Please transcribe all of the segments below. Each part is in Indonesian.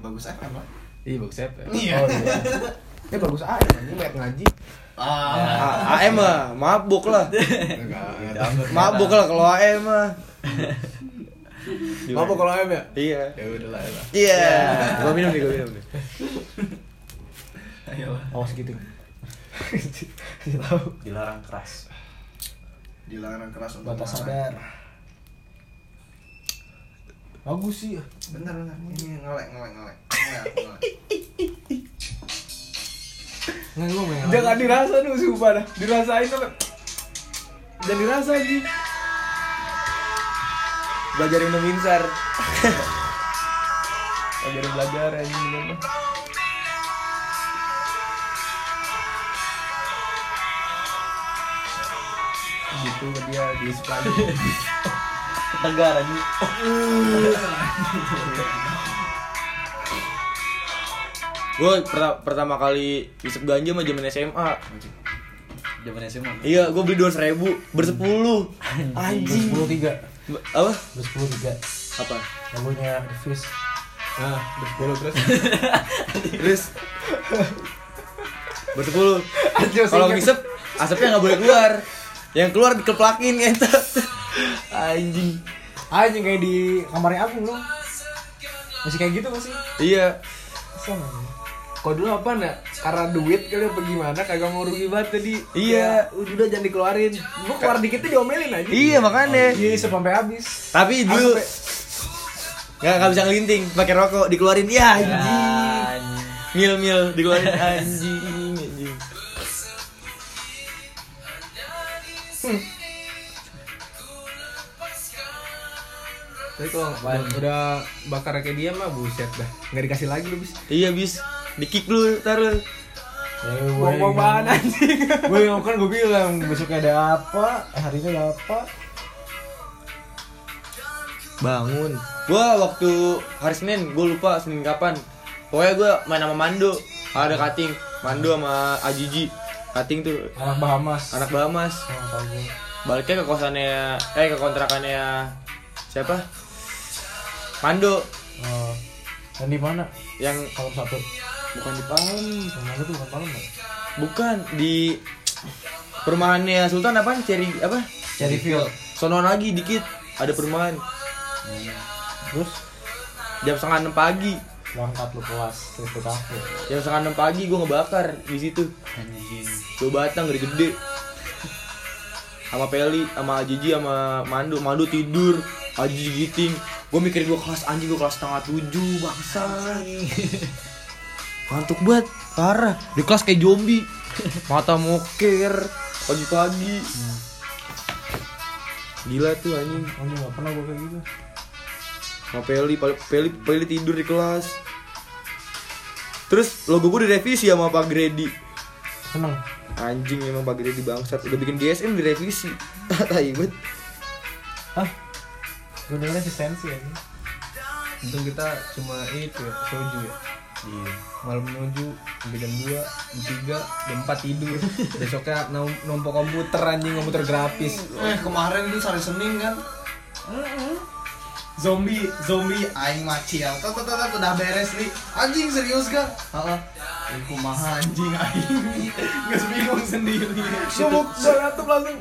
bagus FM lah. Iya bagus ya. Iya. Oh iya. Ya bagus aja anjing lihat ngaji. Ah. A- AM mah mabuk lah. Enggak. Mabuk lah kalau AM mah. Apa kalau AM ya? Iya. Ya udah lah. ya lah. Iya. Gua minum nih, gua minum nih. Ayolah. Awas gitu. Tahu. Dilarang keras. Dilarang keras untuk Batas sadar. Bagus sih. Bentar bentar. Ini ngelek ngelek ngelek. Ngelek ngelek. Gua main. Jangan dirasa dulu sumpah dah. Dirasain apa? Dan dirasa anjing. Belajar minum insar. belajar belajar anjing minum. Gitu dia di sekolah. Tegar aja. Gua per- pertama kali isep ganja mah zaman SMA. Zaman SMA. Iya, gua beli 200 ribu bersepuluh. Anjing. Sepuluh tiga. Apa? Sepuluh tiga. Apa? Lagunya The Fish. Nah, bersepuluh terus. Terus bersepuluh. Kalau ngisep asapnya nggak boleh keluar. Yang keluar dikeplakin ngentot. Anjing. Anjing kayak di kamarnya aku lu. Masih kayak gitu masih. Iya. Sama. Kok dulu apa nak? Karena duit kali apa gimana? Kagak mau rugi banget tadi. Iya. Ya, udah jangan dikeluarin. Gua keluar dikit tuh diomelin aja. Iya makanya. Iya, sampai habis. Tapi dulu nggak nggak bisa ngelinting pakai rokok dikeluarin ya anjing. Mil mil dikeluarin anjing. Tapi kalau udah, udah bakar kayak dia mah buset dah. Nggak dikasih lagi lu bis. Iya bis. Di kick lu taruh. Ya, Buang-buang bahan anjing. Gue yang kan gue bilang besoknya ada apa, eh, hari ini ada apa. Bangun. Gua waktu hari Senin, gua lupa Senin kapan. Pokoknya gua main sama Mando. Ada cutting. Mando sama Ajiji. Cutting tuh Anak Bahamas. anak Bahamas. Oh. Baliknya ke kosannya eh ke kontrakannya siapa? Mando Oh. Dan di mana? yang Kalau satu. bukan di Palem. Yang mana tuh bukan malam ya? Bukan di perumahannya Sultan apa? Cherry apa? Cherryfield. Sono lagi dikit ada perumahan. Terus Jam setengah enam pagi. Berangkat lu kelas terus ke kafe. Jam setengah enam pagi gue ngebakar di situ. Anjing. Dua batang gede-gede. Sama Peli, sama Ajiji, sama Mandu. Mandu tidur, Ajiji giting. Gue mikir gue kelas anjing gue kelas setengah tujuh bangsa. Ngantuk banget, parah. Di kelas kayak zombie. Mata moker pagi-pagi. Gila tuh anjing. Iya, gak pernah gue kayak gitu. Sama Peli, Peli, Peli, tidur di kelas. Terus logo gue direvisi sama Pak Gredi. Seneng. Anjing emang Pak Gredi bangsat. Udah bikin GSM direvisi. Tai banget. Hah? Gue denger asistensi ya. Untung kita cuma itu ya, soju ya. Iya. Malam menuju sampai jam 2, jam 3, jam 4 tidur. Besoknya numpuk komputer anjing, komputer grafis. Eh kemarin itu hari Senin kan. Zombie, zombie, aing macil. Tet tet tet udah beres nih. Anjing serius kan? Heeh. Ih, kumaha anjing aing. Geus bingung sendiri. Sibuk laptop langsung.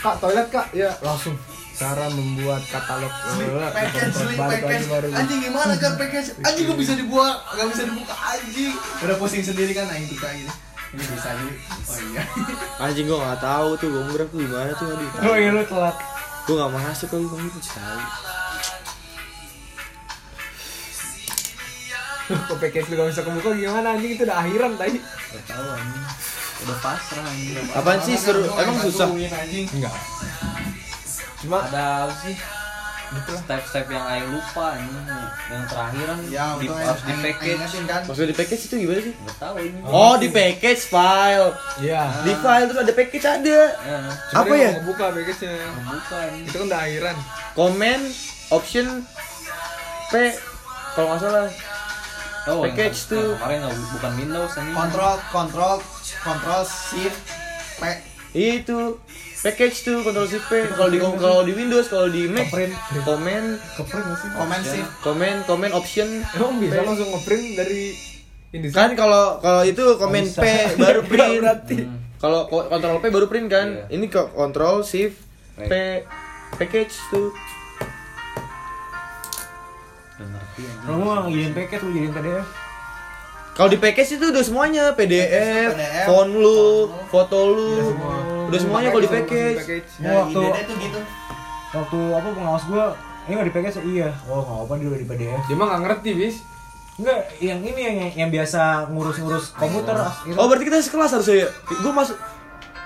Kak, toilet kak? Ya, langsung. Cara membuat katalog Sleep Eh, package, sleep package. Anjing gimana kan package? Anjing gak bisa dibuat, gak bisa dibuka anjing. Udah pusing sendiri kan aing tika gitu. Ini bisa jadi. Oh iya. Anjing gue gak tahu tuh gombrang tuh gimana tuh aduh. Oh iya lu telat. Gue gak masuk kali bang itu sekali. Kok package lu gak bisa kebuka gimana anjing itu udah akhiran tadi. Gak tahu anjing. Udah pasrah anjing. Apaan sih seru? Emang susah? anjing. Enggak. Cuma ada apa Step-step yang aing lupa anjing. Yang terakhiran Ya, di, harus di aing- aing package. kan. Maksudnya di package itu gimana sih? Gak tahu ini. Oh di package file. Iya. Di file terus ada package ada. Ya, Apa ya? Buka package-nya. bukan. Itu kan udah akhiran. Comment option P kalau nggak salah. Oh, Package yang tuh. Kemarin nggak bukan Windows anjing. Kontrol, kontrol, kontrol shift P Iya itu package tuh Ctrl Shift P. Kalau di kalau di Windows, kalau di Mac Ngeprint. komen Keprint sih? Komen sih. komen komen option Emang bisa langsung ngeprint dari ini sih? kan kalau kalau itu komen. P baru print. berarti. Kalau ko- kontrol P baru print kan. Iya. Ini kok kontrol shift P package tuh. Ngerti. Kalau gua jadiin paket lu jadiin PDF. Kalau di package itu udah semuanya PDF, PDF, font lu, foto lu, Udah semua. udah semuanya kalau di package. Ya, Waktu ide tuh gitu. waktu apa pengawas gua ini nggak di package iya. Oh nggak apa dia udah di PDF. Dia mah nggak ngerti bis. Enggak, yang ini yang yang biasa ngurus-ngurus komputer. gitu. Oh berarti kita sekelas harusnya ya? Gue masuk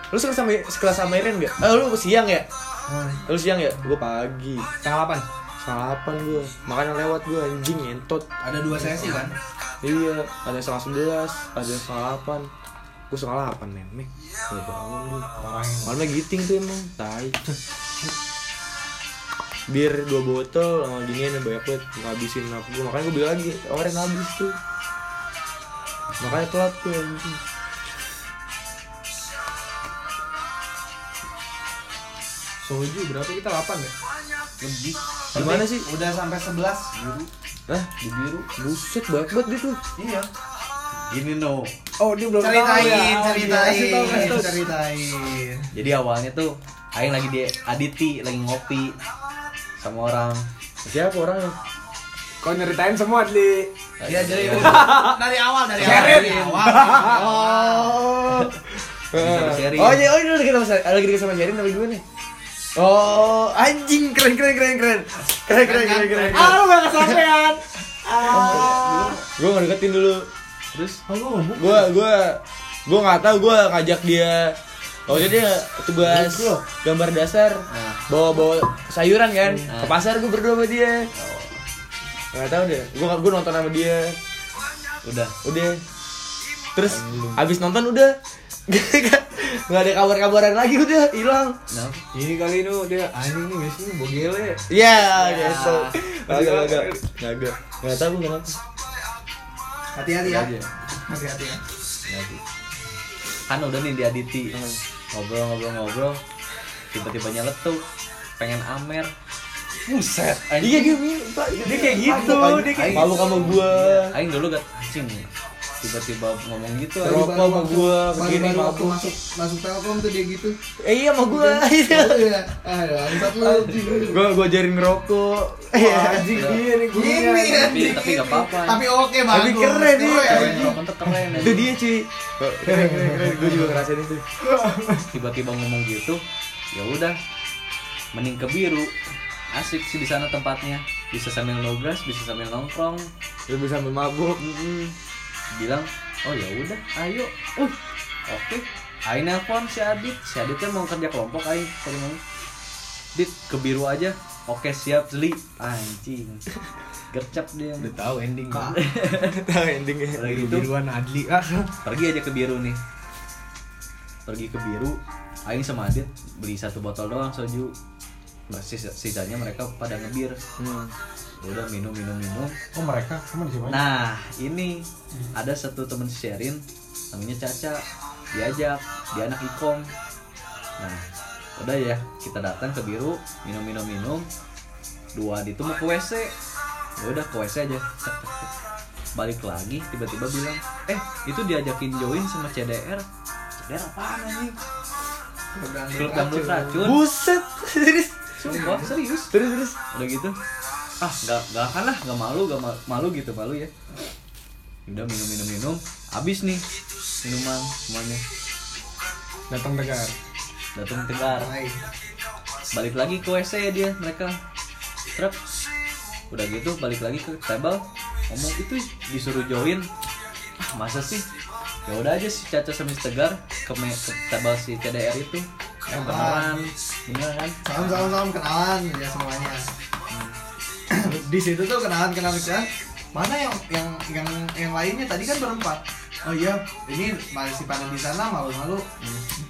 Lu sekelas sama sekelas sama Iren gak? Eh lu siang ya? Hmm. Lu siang ya? Gue pagi Setengah 8 Setengah 8 gue Makanya lewat gue anjing ngentot Ada dua sesi kan? Iya Ada setengah sebelas Ada setengah 8 Gue setengah 8 men. Mek Gue bangun gue. Malamnya giting tuh emang Tai. Bir dua botol sama ginian banyak banget. Ngabisin aku gue makanya gue beli lagi. Kemarin habis tuh. Makanya telat tuh anjing Soju berapa? Kita 8 ya? Lebih. Gimana sih? Udah sampai 11 biru. Hah? Di biru. buset banyak banget dia tuh Iya. Gini no. Oh, dia belum tahu Ceritain, ya. Oh, ceritain, kasih tahu, kasih tahu. ceritain. Jadi awalnya tuh Aing lagi di Aditi lagi ngopi sama orang. siapa orangnya Kau nyeritain semua di Iya, jadi udah dari awal dari awal. Dari awal. oh Sama Sherin. oh iya oh ini lagi sama lagi sama Sherin apa gimana Oh, anjing keren keren keren keren. Keren keren keren keren. Ah, lu keren keren Ah. Gue keren keren dulu. Terus? Gue gue gue nggak tahu gue ngajak dia. Oh jadi tugas gambar dasar. Ah. Bawa bawa sayuran kan ah. ke pasar gue berdua sama dia. Nggak tahu deh. Gue gue nonton sama dia. Udah. Udah. Terus abis nonton udah nggak ada kabar-kabaran lagi udah hilang nah, Ini kali itu dia anjing nih guys ini bogele. Iya, gitu. Agak, agak, agak. Nggak tahu kenapa. Hati-hati ya. Hati-hati ya. Nanti. Kan udah nih di Aditi ngobrol-ngobrol-ngobrol tiba-tiba nyeletuk pengen amer buset Iya dia minum, Pak. Dia kayak gitu, dia kayak Malu sama gua. Aing dulu gak anjing tiba-tiba ngomong gitu Rokok sama gua, begini Baru-baru waktu masuk masuk Telkom tuh dia gitu. Eh iya sama gua. Oh iya. Ah, bangsat lu. Gua gua ajarin ngerokok. Iya. Anjing dia Gini ya. tapi tapi gak apa-apa Tapi oke bagus. Tapi keren tuh keren Itu dia cuy. Keren keren. Gua juga ngerasain itu. tiba-tiba ngomong gitu ya udah mending ke biru asik sih di sana tempatnya bisa sambil nugas bisa sambil nongkrong bisa sambil mabuk. Mm-mm. Bilang oh ya udah ayo. Uh oke. Aing nelpon si Adit. Si Aditnya mau kerja kelompok Aing tadi mau Dit ke biru aja. Oke siap Zli anjing. Gercep dia. Udah tahu ending. Tahu endingnya. Udah gitu. Biruan Adli. Ah. pergi aja ke biru nih. Pergi ke biru. Aing sama Adit beli satu botol doang soju. Sisa- sisanya mereka pada ngebir. Hmm. Udah minum minum minum. Oh, mereka? Di mana? nah ini ada satu temen si Sherin. Namanya Caca. Diajak dia anak ikom. Nah udah ya. Kita datang ke biru. Minum minum minum. Dua di itu mau ke WC ya udah ke WC aja. Balik lagi tiba-tiba bilang eh itu diajakin join sama CDR CDR apaan anjing? Klub dangdut racun. Buset. Serius. Sumpah, serius? Terus terus. udah gitu ah nggak nggak akan lah nggak malu nggak ma- malu gitu malu ya. Udah minum minum minum habis nih minuman semuanya. Datang tegar. datang tegar. Balik lagi ke wc dia mereka. Truk. Udah gitu balik lagi ke table. Ngomong itu disuruh join. Ah masa sih? Ya udah aja si Caca sama si Tegar ke, me- ke table si CDR itu. Eh beneran beneran. Kan Salam salam salam kenalan ya semuanya. Di situ tuh kenalan kenalan kenalan. Mana yang yang yang yang lainnya tadi kan berempat. Oh iya, ini masih pada di sana malu-malu.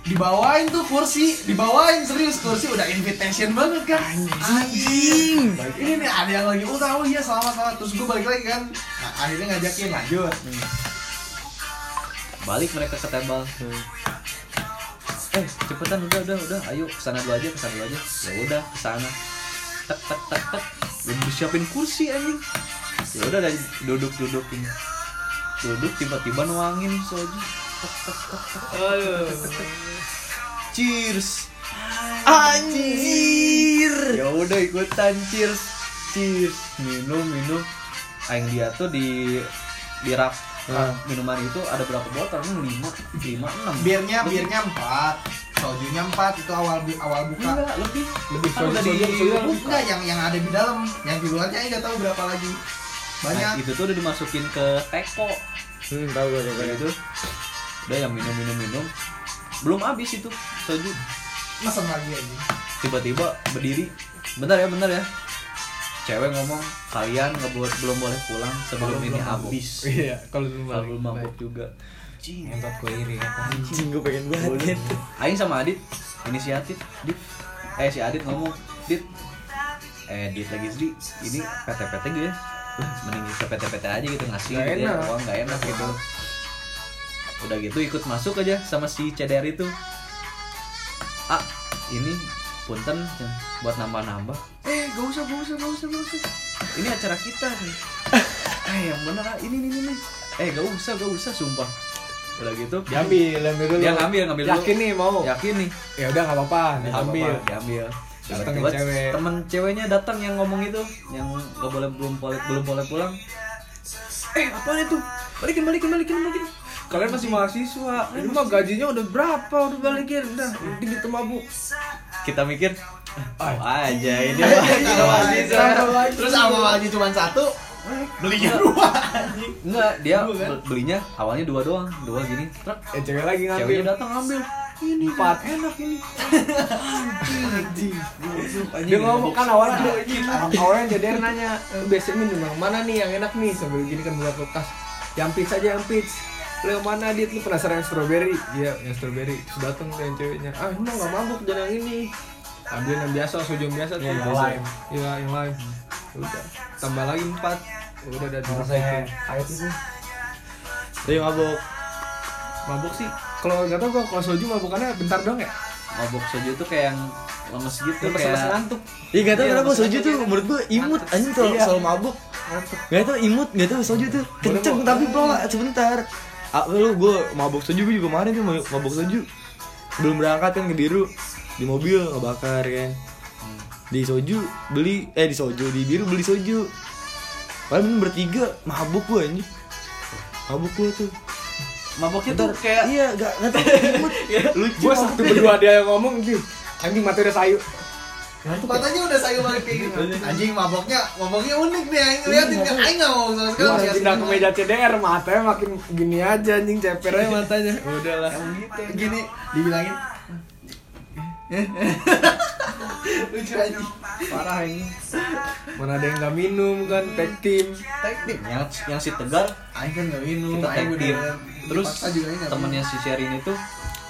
Dibawain tuh kursi, dibawain serius kursi udah invitation banget kan. Anjing. Ini nih ada yang lagi oh iya selamat selamat. Terus gue balik lagi kan. Nah, akhirnya ngajakin lanjut. balik mereka ke table eh cepetan udah udah udah ayo ke sana dulu aja ke sana dulu aja ya udah ke sana tek tek tek tek udah disiapin kursi anjing ya udah dari duduk duduk ini duduk tiba-tiba nuangin soju tek. cheers Anjir. ya udah ikutan cheers cheers minum minum aing dia tuh di di rak Nah. minuman itu ada berapa botol? Ini lima, lima, enam. birnya birnya empat sojunya empat itu awal awal buka Enggak, lebih. Lebih Kan soju soju di- soju. enggak yang yang ada di dalam yang di luarnya nggak tahu berapa lagi banyak Nah, itu tuh udah dimasukin ke teko. Hmm, tahu gue tahu Kayak gitu. Udah yang minum minum minum. Belum habis itu soju. mesen lagi aja Tiba-tiba berdiri. Bentar ya, bentar ya. Cewek ngomong, kalian nggak boleh belum boleh pulang sebelum Kalau ini belum mabuk." habis. Iya, Kalau belum mabuk juga. Entot gue iri. Anjing gue pengen banget. Aing sama Adit inisiatif Dit. Eh si Adit ngomong Dit. Eh Dit lagi Dit ini PT-PT gitu ya. Mending kita PT-PT aja gitu ngasih Nggak gitu ya. enak. uang nggak enak gitu. Udah gitu ikut masuk aja sama si CDR itu. Ah ini punten buat nambah-nambah. Eh gak usah gak usah gak usah gak usah. Ini acara kita nih. Eh yang bener ah ini ini ini. Eh gak usah gak usah sumpah udah gitu Diambil, ambil dulu. dia ngambil ngambil dulu Yakin nih mau? yakin nih Ya udah nggak apa-apa, Nggak diambil. diambil Tiba-tiba cewek. temen ceweknya datang yang ngomong itu yang gak boleh belum boleh belum boleh pulang eh apa itu balikin balikin balikin balikin Kalian masih mahasiswa. Ini mah gajinya udah berapa? Udah balikin. Udah, penting itu mabuk. kita mikir oh, aja ini Iya, mah Tahu aja. terus awal aja cuma satu belinya dua enggak dia be- belinya awalnya dua doang dua gini. Truk. Eh cewek lagi ngambil. ceweknya datang ngambil. Ini Empat. enak ini. Dia ngomong kan awalnya awalnya jadi nanya "Eh, biasanya minum yang mana nih yang enak nih? Sambil gini kan buat kulkas yang peach aja yang peach. Lu yang mana dit? Lu penasaran yang strawberry? Iya yang strawberry. Terus datang tuh yang ceweknya ah ini nggak mabuk jangan yang ini ambil yang biasa soju yang biasa tuh Yang biasa. lime. iya yang lime udah. Tambah lagi empat. Udah Kalau situ saya ayat itu Tapi mabuk. mabuk sih. Kalau nggak tau gua kalau soju mabukannya bentar doang ya? Mabuk soju tuh kayak yang lemes gitu lemes kayak lemes ngantuk. Iya gak tau Iya, kenapa soju tuh menurut gue imut anjing kalau Iya. selalu mabuk. Gak tau imut, gak tau soju tuh. Kenceng tapi pelan sebentar. Ah, lu gue mabuk soju gue juga kemarin tuh mabuk soju. Belum berangkat kan ke biru di mobil ngebakar kan. Di soju beli eh di soju di biru beli soju. Padahal bertiga mabuk gue anjing. Mabuk gue tuh. mabuknya tuh kayak iya gak gak tau imut. Lucu. gua satu berdua dia yang ngomong gitu anjing mati udah sayu matanya udah sayur banget kayak gitu anjing maboknya maboknya unik nih aing ngeliatin kan aing nggak mau sama sekali liatin pindah ke meja CDR matanya makin gini aja anjing ceper aja matanya udahlah gini dibilangin lucu aja parah ini. Mana ada yang nggak minum kan? Tag team. Teknik yang yang si tegar aing kan nggak minum. kita tag team. terus temennya si Sherin itu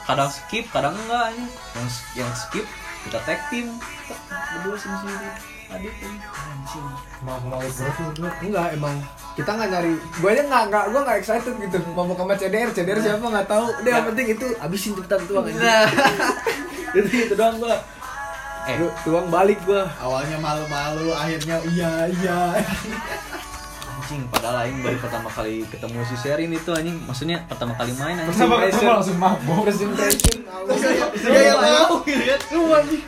kadang skip kadang enggak aja yang yang skip kita tag team. Berdua sini sini adit ini. Anjing. Mau mau lu. enggak emang kita nggak nyari. Gue aja nggak nggak gue nggak excited gitu. Mau sama CDR CDR siapa nggak tahu. Udah yang penting itu habisin cepetan tuang aja itu itu doang gua. Eh. Tuang balik gua. Awalnya malu-malu akhirnya iya iya. Anjing padahal aing baru pertama kali ketemu si Sherin itu anjing. Maksudnya pertama kali main anjing. Sama ketemu langsung mabuk. first impression. kayak ya mau gitu kan lu anjing.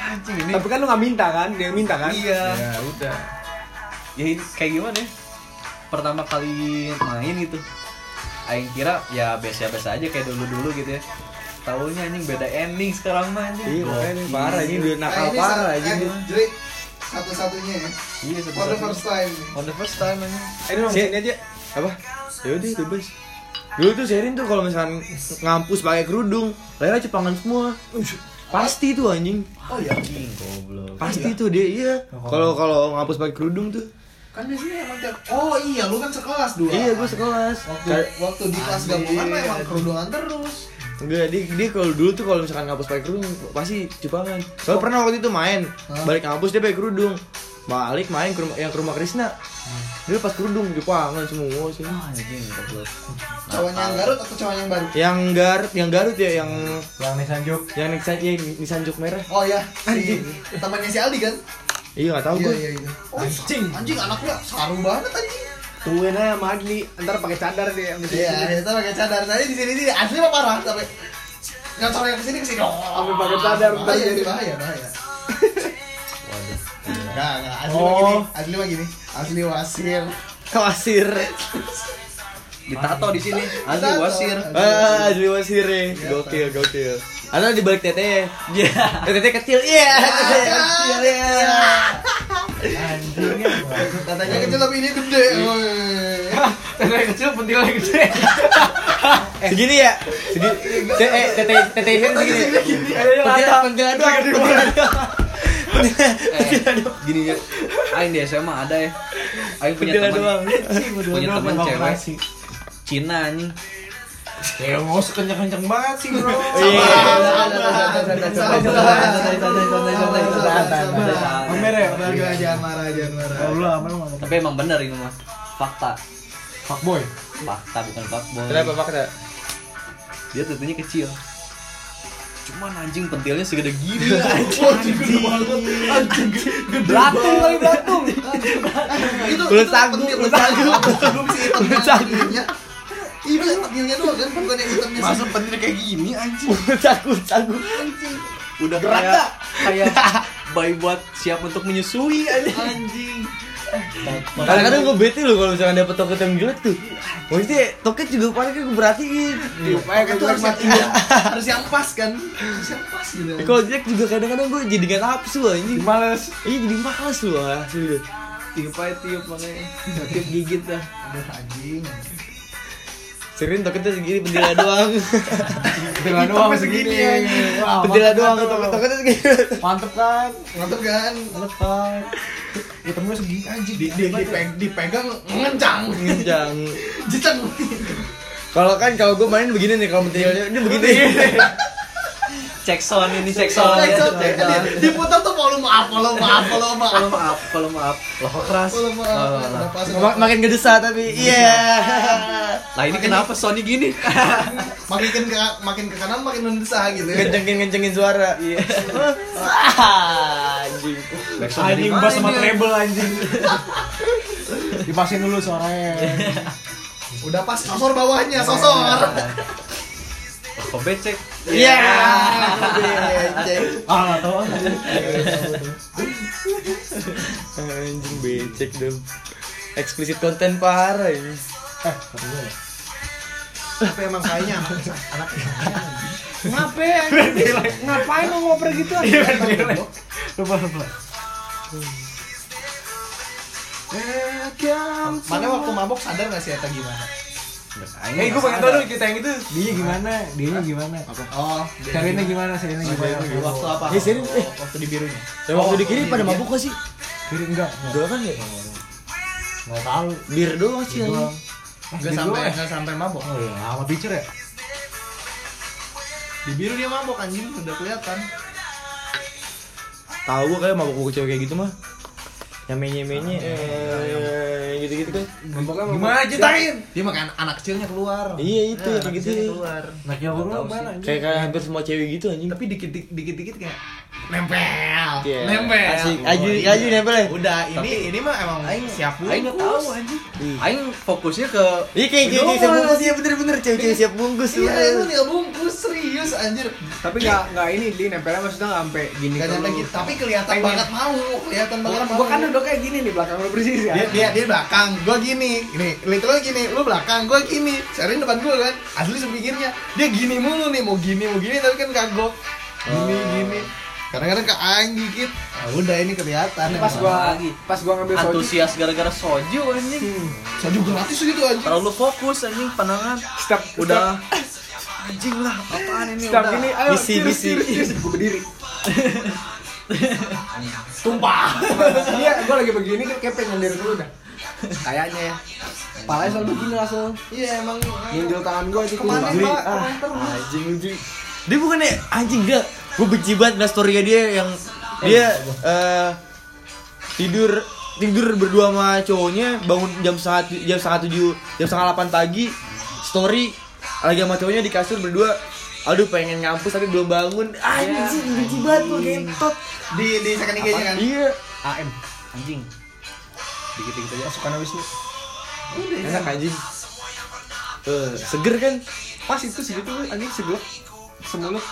Anjing ini. Tapi kan lu nggak minta kan? Dia minta kan? Iya. ya udah. Ya ini kayak gimana ya? Pertama kali main gitu Aing kira ya biasa-biasa aja kayak dulu-dulu gitu ya Taunya anjing beda ending sekarang mah anjing. Iya, makanya ini Gokil. parah ini udah nakal Nah, ini parah eh, Jadi satu-satunya ya. Iya for the satu-satu first time. On the first time anjing. Ini mau Si- sini aja. Apa? Ya udah bebas dulu tuh Sherin tuh kalau misalkan ngampus pakai kerudung Lela cepangan semua. Pasti tuh anjing. Oh iya Anjing goblok. Pasti tuh dia iya. Kalau kalau ngampus pakai kerudung tuh. Kan biasanya emang tiap oh iya lu kan sekelas dua. Iya gue sekelas. Waktu waktu di kelas gabungan mah emang kerudungan terus enggak dia, dia kalau dulu tuh kalau misalkan ngampus pakai kerudung pasti cepangan soalnya pernah waktu itu main Hah? balik ngampus dia pakai kerudung Malik main ke rumah, yang ke rumah Krisna dia lepas kerudung Jepangan semua sih Anjing goblok. Cowoknya yang Garut atau cowoknya yang baru? yang Garut yang Garut ya yang Yang Nissan Juke. yang Nissan ya, Nissan Juk merah Oh ya, si temannya si Aldi kan? iya nggak tahu Iya gue iya iya. Anjing. Anjing anaknya saru banget anjing. Tungguin aja Adli, ntar pakai cadar dia. Iya, itu. kita pakai cadar. Tadi di sini sini asli mah parah sampai ngacor yang ke sini ke sini. Oh, Sampai pakai cadar, ntar Bahaya, jadi- bahaya, bahaya. Waduh. Enggak, enggak. Asli Oh. mah gini. Asli mah gini. Asli wasir. wasir Ditato di sini. Asli wasir. ah asli wasir ya gokil gokil atau di balik tete ya tete kecil iya tete kecil ya Anjingnya. Katanya kecil tapi ini gede. Tete kecil, pentilnya gede. segini ya segini eh tete tete ini segini Ayo, pentil lata. pentil doang Eh, gini ya. Aing di SMA ada ya. Aing punya teman. doang Punya teman cewek. Cina anjing. Ya mau sekencang-kencang banget sih, Bro. Iya. Pamer ya? Bangga, jangan marah, jangan marah. Kalau lu lu ngomong? Tapi emang bener ini mah. Fakta. Fuckboy. Fakta bukan fuckboy. kenapa fakta Dia tentunya kecil. Cuman anjing pentilnya segede gini anjing. Anjing gede banget. Anjing gede. Belatung kali belatung. Itu pentil- sagu. Belum sih pentilnya. Ini pentilnya doang kan, bukan yang hitamnya. Masa pentil kayak gini anjing. takut takut Udah kayak kayak bayi buat siap untuk menyusui anjing. Anjing. kadang-kadang gue bete loh kalau misalkan dapet toket yang jelek tuh maksudnya toket juga paling kan gue perhatiin Supaya itu harus yang, mati. iya, harus yang pas kan harus yang pas gitu kalau jelek juga kadang-kadang gue jadi gak nafsu anjing Males. iya jadi males loh asli Tiup aja tiup makanya. Tiup gigit dah. aduh anjing Sering toketnya segini pentilnya doang Pentilnya doang segini. Wah, doang tuh. toket toketnya segini Mantep kan? mantep kan Mantep kan? Hitamnya segini anjing. di, di, dipeg- dipegang ngencang kencang jeceng kalau kan kalau gue main begini nih kalau pentilnya ini begini Cek sound ini cek sound. Cek ya, sound. cek sound. Di- diputar tuh volume up volume up volume up Kalau maaf, kalau maaf. Loh kok keras. volume up Oh, makin ngedesa tapi iya Lah ini kenapa Sony gini? makin ke makin ke kanan makin mendesah gitu ya kencengin kencengin suara iya anjing Anjing bass sama treble anjing. Dipasin dulu suaranya. udah pas sosor bawahnya sosor Kok becek? iya Ah, enggak tahu. anjing becek dong eksplisit konten parah ini Eh, ya. tapi emang kayaknya anak anak Ngapain? Ngapain mau ngoper gitu? Lupa, lupa. mana waktu mabok sadar gak sih atau gimana Eh, gue pengen tahu dong kita yang itu. Dia gimana? Dia gimana? oh Carinya gimana? Carinya gimana? waktu apa Ya, serius, eh. waktu di birunya Dan waktu di kiri pada mabuk gak sih? Kiri enggak? Enggak kan ya? Enggak tahu. Bir doang sih Doang. anjing Gak sampai gak sampai mabok Oh iya, sama pitcher ya? di biru dia mabok anjing udah kelihatan Tahu gua kayak mabuk mabuk cewek kayak gitu mah yang menye menye eh gitu gitu kan Gimana ceritain? dia makan anak kecilnya keluar Iya, itu, Ya, kayak gitu. keluar Nah, kira gue Tahu mana? kayak kayak hampir semua cewek gitu anjing tapi dikit dikit dikit kayak nempel Iya. nempel Asik. Oh, Aju- iya. aju nempel ya? udah ini ini mah emang siap Aing nggak tahu anjing. Aing fokusnya ke Iya kayak kayak kayak siap bungkus ya bener-bener cewek-cewek siap bungkus iya itu tinggal bungkus serius anjir Tapi nggak nggak ini di nempelnya maksudnya nggak sampai gini. Gak nyampe gitu tapi kelihatan Pengen. banget mau kelihatan banget mau Gua kan udah kayak gini nih belakang lu persis ya. dia dia dia belakang gua gini ini literal gini lu belakang gua gini Sharin depan gua kan asli sepikirnya dia gini mulu nih mau gini mau gini tapi kan kagok gini gini kadang-kadang ke aing dikit nah, udah ini kelihatan Pas emang. gua Lagi. pas gua ngambil soju. antusias gara-gara soju anjing. soju gratis gitu anjing Terlalu fokus anjing pandangan. Step Udah anjing lah apaan ini Step udah. ini ayo Misi, cheers, misi. Gua berdiri. tumpah Iya, gua lagi begini kan kepeng nyendir dulu dah. Kayaknya ya. Palanya selalu begini langsung. iya emang Nyentil tangan gua itu Ke mana. Pak? Ah, anjing lucu. Dia bukannya anjing enggak. Gue benci banget story dia yang dia eh tidur tidur berdua sama cowoknya bangun jam satu jam setengah tujuh jam setengah delapan pagi story lagi sama cowoknya di kasur berdua. Aduh pengen ngampus tapi belum bangun. Anjing benci banget gue gentot di di second IG-nya kan. iya. AM anjing. Dikit-dikit aja. Pasukan Wisnu. Enak anjing. Eh, seger kan? Pas itu segitu anjing segelap semulut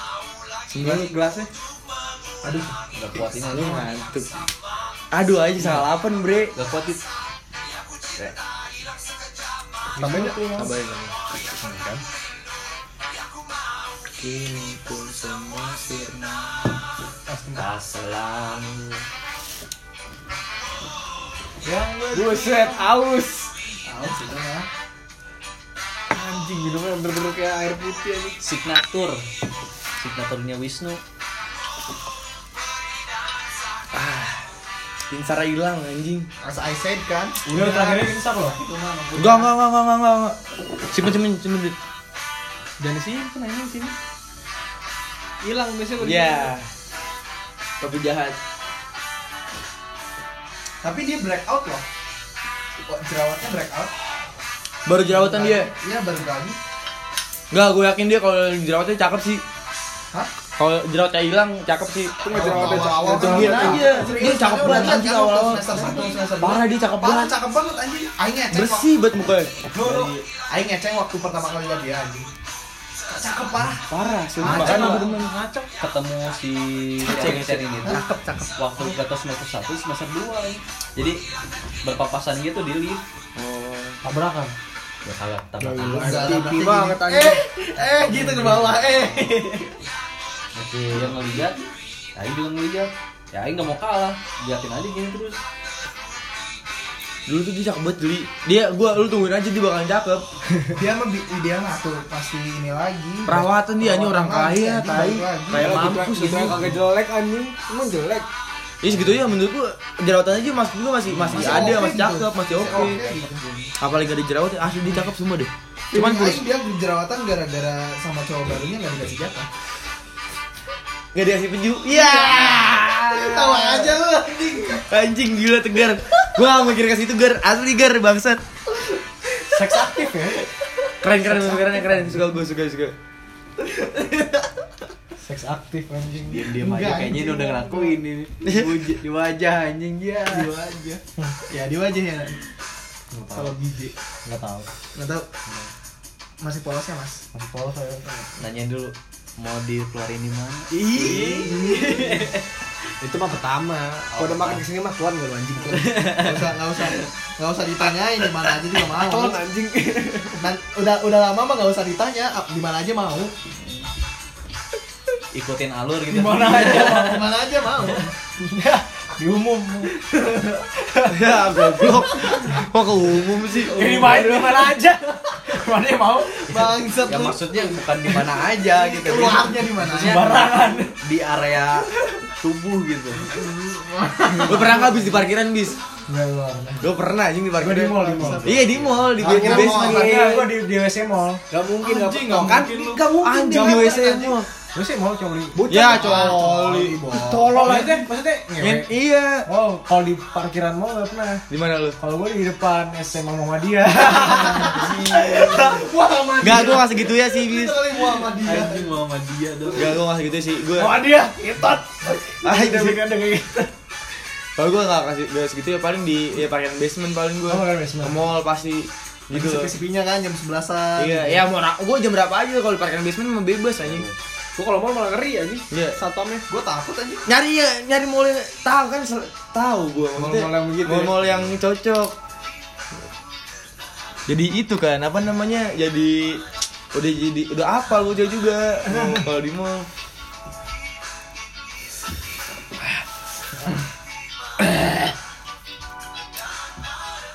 semulut gelasnya. Aduh gak kuat ini lu aja ngantuk aduh aja salah apa bre. Gak kuat itu tambahin ya tambahin kan? Kini pun semua sirna tak selalu. Buset aus. Aus itu mah. anjing minumnya bener-bener kayak air putih anjing. Signatur. Signaturnya Wisnu Insara hilang anjing As I said kan. Udah terakhirnya insap loh. Itu mah nunggu. Enggak, enggak, enggak, enggak, enggak, enggak. Simpen, simpen, simpen. Dan di sini kan anjing sini hilang biasanya kalau Iya. Tapi jahat. Tapi dia breakout loh. Kok jerawatnya breakout? Baru jerawatan dia. Iya baru lagi. Enggak, gue yakin dia kalau jerawatnya cakep sih. Hah? Kalau jerawatnya hilang, cakep sih. itu nggak jerawatnya. Tinggiin kan. aja. Dia cakep banget anjing awal-awal. Semester 1, semester dua. Parah, dia cakep banget. cakep banget anjing. Aing. Bersih banget mukanya. Lu, lu. Aing ngecek waktu pertama kali lihat dia anjing. Cakep parah. Parah, sumpah. Ngacak Kan aku demen ngacak. ketemu si cek ini Cakep, cakep. waktu kita semester satu semester dua jadi berpapasan gitu di lift Oh. Tabrakan. ya kagak Tipi berarti banget, anjing. Eh, eh gitu ke bawah, eh. Dia ngeliat ya Aing juga ngeliat ya Aing gak mau kalah liatin aja gini terus Dulu tuh dia cakep banget. Dia, gua, lu tungguin aja dia bakalan cakep. Dia mah dia mah tuh pasti ini lagi. Perawatan dia, anjing orang kaya, tai. Kayak mampus gitu kagak jelek anjing emang jelek Ya segitu ya menurut gua jerawatan aja masih juga masih masih, Masih ada, oke masih gitu. cakep, masih oke. Oke gitu. Apalagi gak ada jerawat, asli dia cakep semua deh. Cuman kurus. dia jerawatan gara-gara sama cowok barunya nggak dikasih jatah. Gak dikasih peju. Iya. Tahu aja lu anjing. Anjing gila tegar. Gua gak mikir situ gar, asli gar bangsat. Seks aktif ya. Keren keren keren keren suka gua suka suka. Seks aktif anjing. diam diam aja kayaknya dia udah ngelakuin ini di wajah, anjing ya Di wajah. Ya di wajah ya. Kalau biji. Enggak tahu. Nggak tahu. Masih polos ya mas? Masih polos saya. nanyain dulu mau dikeluarin di mana? Itu mah pertama. Kalau udah makan ke sini mah keluar nggak anjing. Nggak usah nggak usah. Nggak usah ditanyain di mana aja juga mau. Keluar anjing. Dan udah udah lama mah nggak usah ditanya. Ah, di mana aja mau. ikutin alur gitu. Di mana aja mau. Di mana aja mau. Di umum. Ya goblok. Kok ke umum sih? Ini main di mana aja. Mana yang mau? Bangsat ya lu. maksudnya bukan di mana aja gitu Keluarnya di mana? Sembarangan. di area tubuh gitu Lu pernah nggak bis di parkiran bis? Enggak. Gue pernah anjing di parkiran. Di mall, di mall. Iya di mall di Parkiran di mall, basement. Parkir gua di di WC mall. nggak mungkin nggak Anjing, nggak nggak kan mungkin lu. nggak mungkin Anjing di WC mall. WC mall coli. Ya coli. Tolol aja maksudnya Men, ngewe. iya. Oh, kalau di parkiran mall enggak pernah. Di mana lu? Kalau gua di depan SMA Muhammadiyah. Wah sama Gak, gue gak segitu ya sih bis. Itu kali Muhammadiyah. anjing Muhammadiyah dong Gak, gue gak segitu sih. Gue Muhammadiyah, itot. Ah, itu sih. bikin ada kayak gitu. Kalau gue gak kasih gak segitu ya paling di ya parkiran basement paling gue. Oh, parkiran basement. Ke mall pasti gitu. Sepi-sepinya kan jam 11-an. Iya, ya mau gue jam berapa aja kalau di parkiran basement mah bebas anjing. Gua kalau mau malah ngeri anjing Iya. satpamnya Gue takut aja. Nyari ya, nyari mall yang tahu kan tahu gue maksudnya. Mall-mall yang begitu ya? Mall-mall yang cocok. Jadi itu kan apa namanya? Jadi udah jadi udah apa gue juga kalau di mall.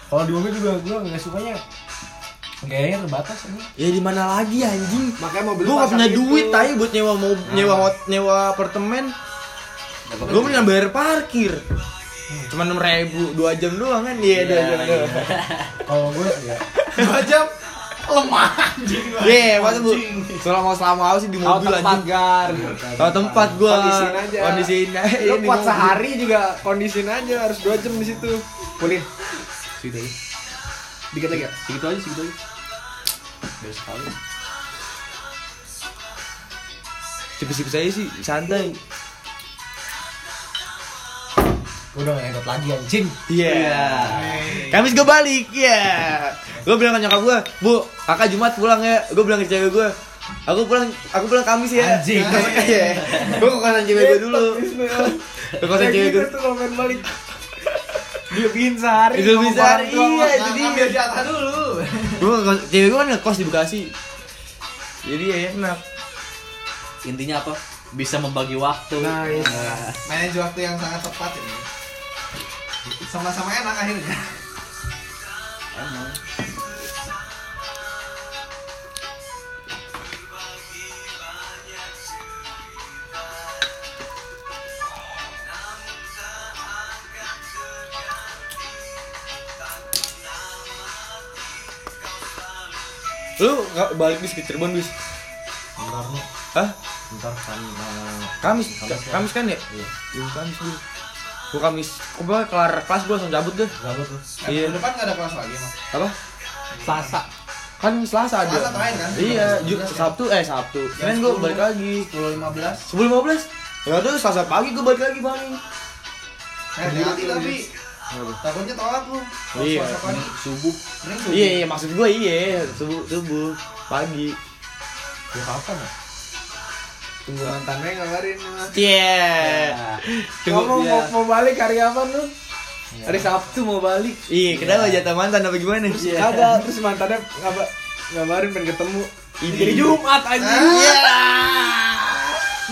Kalau di mobil juga gua enggak sukanya gayanya terbatas ini. Ya di mana lagi anjing? makanya mobil Gue gak pasang punya itu. duit tai buat nyewa mau nyewa hot, nyewa apartemen. Gue mendingan bayar parkir. Cuma enam ribu dua jam doang kan? Iya dua jam doang. Kalau gue ya Dua jam. lemah anjing lu, Iya, masa bu anjing. selama selama apa sih di mobil tempat anjing. gar. Tahu tempat gua. Kondisiin aja. Kondisiin aja. Di kuat sehari juga kondisiin aja harus dua jam di situ. Pulih. Segitu aja. Dikit lagi ya. Segitu aja, segitu aja. Biar sekali. Tipis-tipis aja sih, santai. Gue udah gak ikut lagi anjing. Iya. Kamis gue balik, iya. Gue bilang ke nyokap gue, Bu, kakak Jumat pulang ya. Gue bilang ke cewek gue, aku pulang, aku pulang Kamis ya. Anjing. Iya. Gue ke kosan cewek gue dulu. Ke kosan cewek gue. Dia sehari. Itu bisa, iya itu dia. ngambil jatah dulu Gue cewek gue kan ngekos di Bekasi. Jadi ya enak. Intinya apa? Bisa membagi waktu. Nice. Nah, manage waktu yang sangat tepat ini sama-sama enak akhirnya emang. Lu nggak balik bis ke Cirebon bis? Bentar nih. Hah? Bentar kan. eh, Kamis, Kamis ya. Kamis kan ya? Iya. Iya Kamis gue. Gue Kamis, gue kelar kelas gue langsung cabut deh. Gabut tuh. Iya. depan nggak ada kelas lagi mas Apa? Selasa. Kan Selasa ada. Selasa terakhir kan? Iya, Ju- 15 ya? Sabtu eh Sabtu. Senin gue 10. balik lagi. 10 15 Sebelum 15. Ya udah Selasa pagi gue balik lagi bang. Eh, hati tapi takutnya telat lu. Iya. Subuh. Iya, iya maksud gue iya subuh subuh pagi. Ya kapan ya? Tunggu mantannya ngabarin. Iya. Ngomong dia. mau, mau balik hari apa lu? Hari Sabtu mau balik. Iya, kenapa jatah mantan apa gimana? Iya. Kagak, terus mantannya ngaba ngabarin pengen ketemu. Ini. Jadi Jumat anjing. Iya.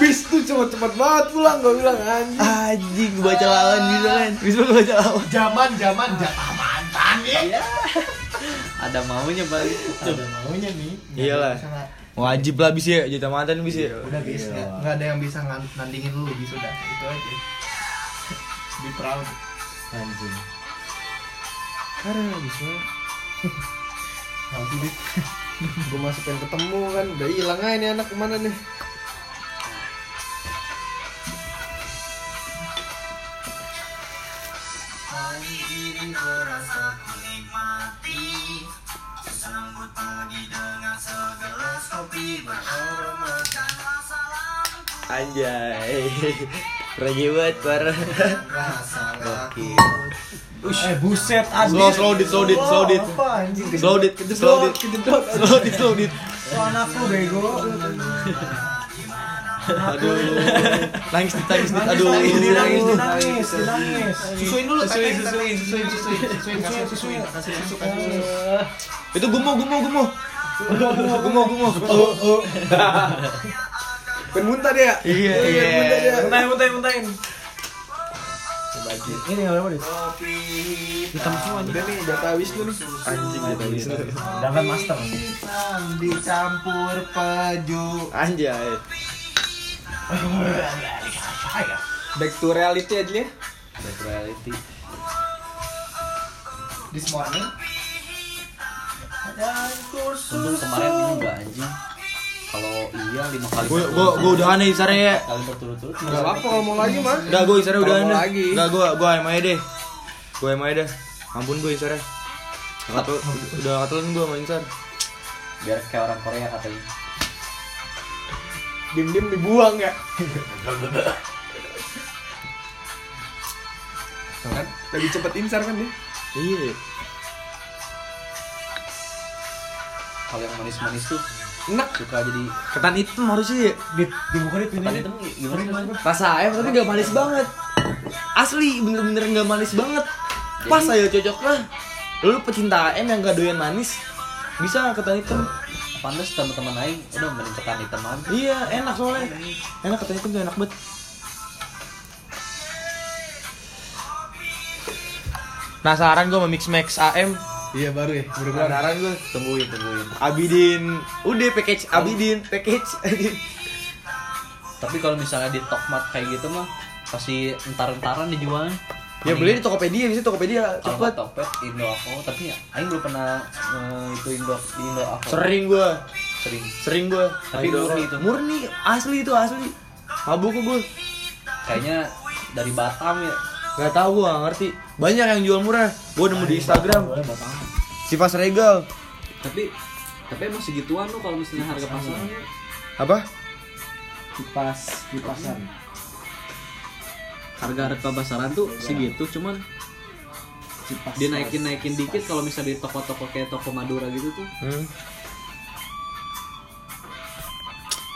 Bis tuh cepet cepet banget pulang gue bilang anjing. Anjing gue baca lawan bisa kan? Bisa gue baca lawan. Zaman zaman jatah mantan ya. Ada maunya balik. Ada maunya nih. Iyalah. Wajib lah bisa ya jatah mantan bisa. ya. Udah bis, nggak nggak ada yang bisa nandingin lu bis udah itu aja. Be proud. Anjing. Aduh, bisa. Nanti bis. gue masih pengen ketemu kan udah hilang aja nih anak ke mana nih Anjay. Reggae banget parah. Gokil. Eh buset adit. Slow, slow dit, slow dit, slow dit. Slow dit, slow dit. Slow dit, slow dit. Anak lu bego. Aduh. Nangis nangis. Aduh. Nangis, nangis, Nangis nangis, nangis. Susuin dulu, Susuin, susuin, susuin, susuin, susuin, susuin, kasih susu, kasih susu. Itu gumo, gumo, gumo. Gumo, gumo. pengen muntah dia Iya, iya. Muntahin, muntahin, muntahin. Ini yang apa, Dit? hitam semua udah nih data Wisnu nih Anjing jatah Wisnu. Dandan master. Dicampur peju. Anjay. Back to reality aja ya Back reality. This morning. Untung kemarin enggak anjing. Kalau iya lima kali. Gue gue gue udahan nih Isara ya. kali berturut-turut. nggak apa kalau mau lagi mah Udah gue Isara Kalau udahan mau deh. lagi. Udah gue gue ayam aja deh. Gue ayam aja deh. Ampun gue Isara. Katul, udah katelan gue sama Insan. Biar kayak orang Korea katanya. Dim dim dibuang ya kan lebih cepet insar kan dia Iya. Kalau yang manis-manis tuh enak suka jadi Ketan hitam harusnya ya. Dit, dibuka dit ketan hitam gimana sih? Rasa ayam tapi gak manis banget. Asli bener-bener gak manis banget. Pas aja cocok lah. Lu pecinta ayam yang gak doyan manis bisa ketan hitam? Pantes teman-teman aing udah mending ketan hitam aja. Iya enak soalnya. Enak ketan hitam tuh enak banget. Penasaran gue sama Mix Max AM iya baru ya baru keluar Penasaran gue Tungguin tungguin Abidin Udah package Abidin Package Tapi kalau misalnya di Tokmat kayak gitu mah pasti entar-entaran dijualnya. Ya beli di Tokopedia, bisa Tokopedia cepet. Tokped Indo aku tapi ya Aing belum pernah eh, itu Indo di Indo aku Sering gua, sering sering gua. Tapi murni itu. Murni, asli itu asli. Mabuk gua. kayaknya dari Batam ya Gak tau gua gak ngerti. Banyak yang jual murah. Gua nemu di Instagram. Sifas Regal. tapi tapi emang segituan tuh kalau misalnya harga pasaran Apa? kipas kipasan harga harga pasaran tuh segitu cuman dia naikin naikin dikit kalau misalnya di toko-toko kayak toko Madura gitu tuh Hmm.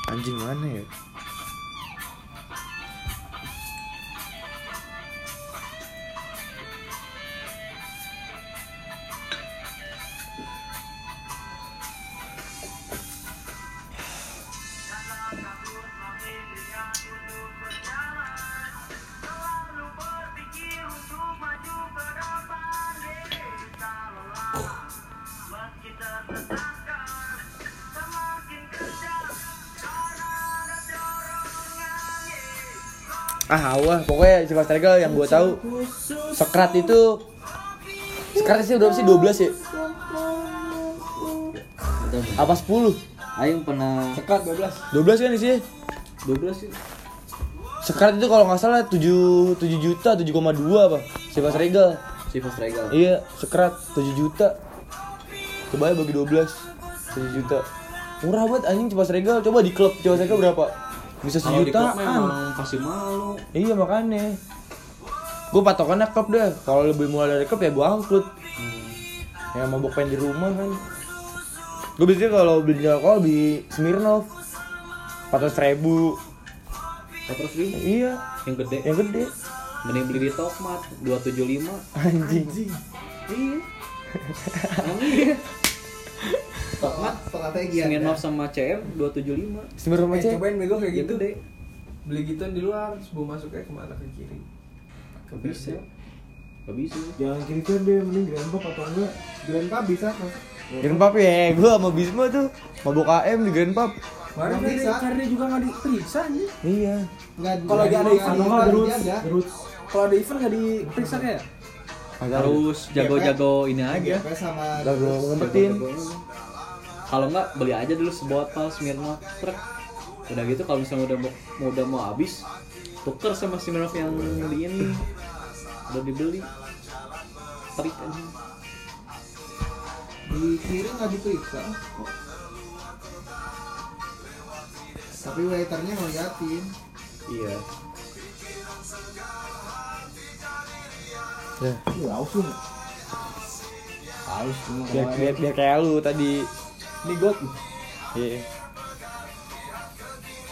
Anjing mana ya? Ah, awah, pokoknya Sifas Regal yang gua tahu Sekrat itu Sekrat sih berapa sih? 12 ya? Apa 10? Aing pernah sekat 12 12 kan isinya? 12 sih Sekrat itu kalau nggak salah 7 7 juta 7,2 apa? Sifas Regal. Sifas Regal Iya, sekrat 7 juta. Coba ya bagi 12 7 juta. Murah banget anjing Sifas Regal. Coba di klub Sifas Regal berapa? Bisa kalau di sejutaan. memang pasti malu Iya makanya. Gue patokannya klub deh. Kalau lebih mulai dari klub ya gue angkut. Ya mau pengen di rumah kan. Gue biasanya kalau beli alkohol beli Smirnoff. 400 ribu. terus ribu Iya, yang gede yang gede. mending beli di Tokmat 275 Anjing. iya Emang iya Tokmat, strategi ada. Smirnoff sama CM 275 Smirnoff eh, aja. cobain bego kayak Yang gitu gede beli gituan di luar sebelum masuknya ke mana ke kiri Gak bisa Gak bisa jangan kiri kan deh mending grand pop atau enggak grand pop bisa mas Grand Pub ya, gue sama Bisma tuh mabuk AM di Grand. Kemarin Nggak bisa. karena juga nggak diperiksa nih. Iya. Kalau nggak dia ada event dijaga. roots. Kalau ada event nggak diperiksa kayak? Harus jago-jago ini aja sama gue ngumpetin. Kalau enggak beli aja dulu sebotol Smirnoff truk Udah gitu kalau misalnya udah mau mau- udah mau habis tuker sama Smirnoff yang di ini udah dibeli terik aja di kiri nggak diperiksa tapi waiternya ngeliatin iya Ya. Iya. Aus lu. Biar, biar, biar kayak lu tadi. Ini got. Iya.